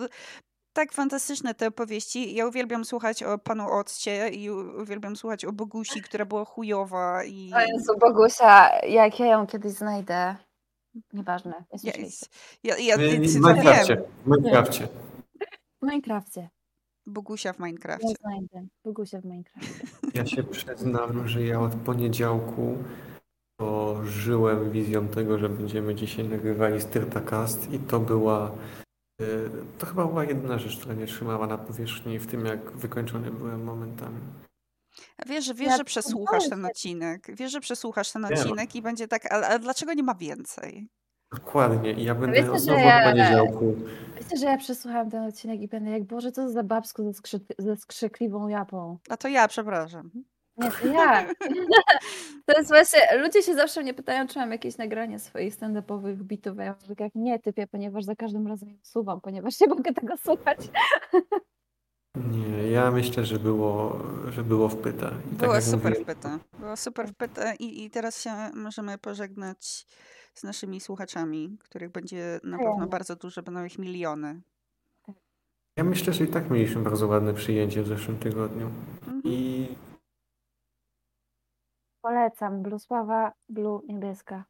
tak fantastyczne te opowieści. Ja uwielbiam słuchać o Panu Occie i uwielbiam słuchać o Bogusi, która była chujowa i... O Jezu, Bogusia, jak ja ją kiedyś znajdę. Nieważne, nie Ja, ja, ja, W ja, w ja Minecrafcie. W Minecrafcie. W Minecrafcie. Bogusia w Ja Minecrafcie. znajdę. Bogusia w Minecrafcie. Ja się przyznam, że ja od poniedziałku żyłem wizją tego, że będziemy dzisiaj nagrywali Styrtacast i to była to chyba była jedyna rzecz, która mnie trzymała na powierzchni w tym, jak wykończony byłem momentami. A Wiesz, że, wiesz, Ja że przesłuchasz ten odcinek. Wiesz, że przesłuchasz ten odcinek i będzie tak, ale, dlaczego nie ma więcej? Dokładnie. I ja będę wiecie, znowu ja- od poniedziałku. Wiecie, że ja przesłuchałam ten odcinek i będę jak, Boże, co za babsko ze, skrzy- ze skrzykliwą japą. A to ja, przepraszam. Nie, to ja. To jest właśnie, ludzie się zawsze mnie pytają, czy mam jakieś nagranie swoich stand-upowych bitów, a ja mówię jak nie typię, ponieważ za każdym razem je usuwam, ponieważ nie mogę tego słuchać. Nie, ja myślę, że było, że było wpyta. I tak Było jak super mówiłem, wpyte. Było super wpyte i, i teraz się możemy pożegnać z naszymi słuchaczami, których będzie na Fajnie. pewno bardzo dużo, będą ich miliony. Ja myślę, że i tak mieliśmy bardzo ładne przyjęcie w zeszłym tygodniu. Mhm. I Polecam, Blusława, Blue Niebieska.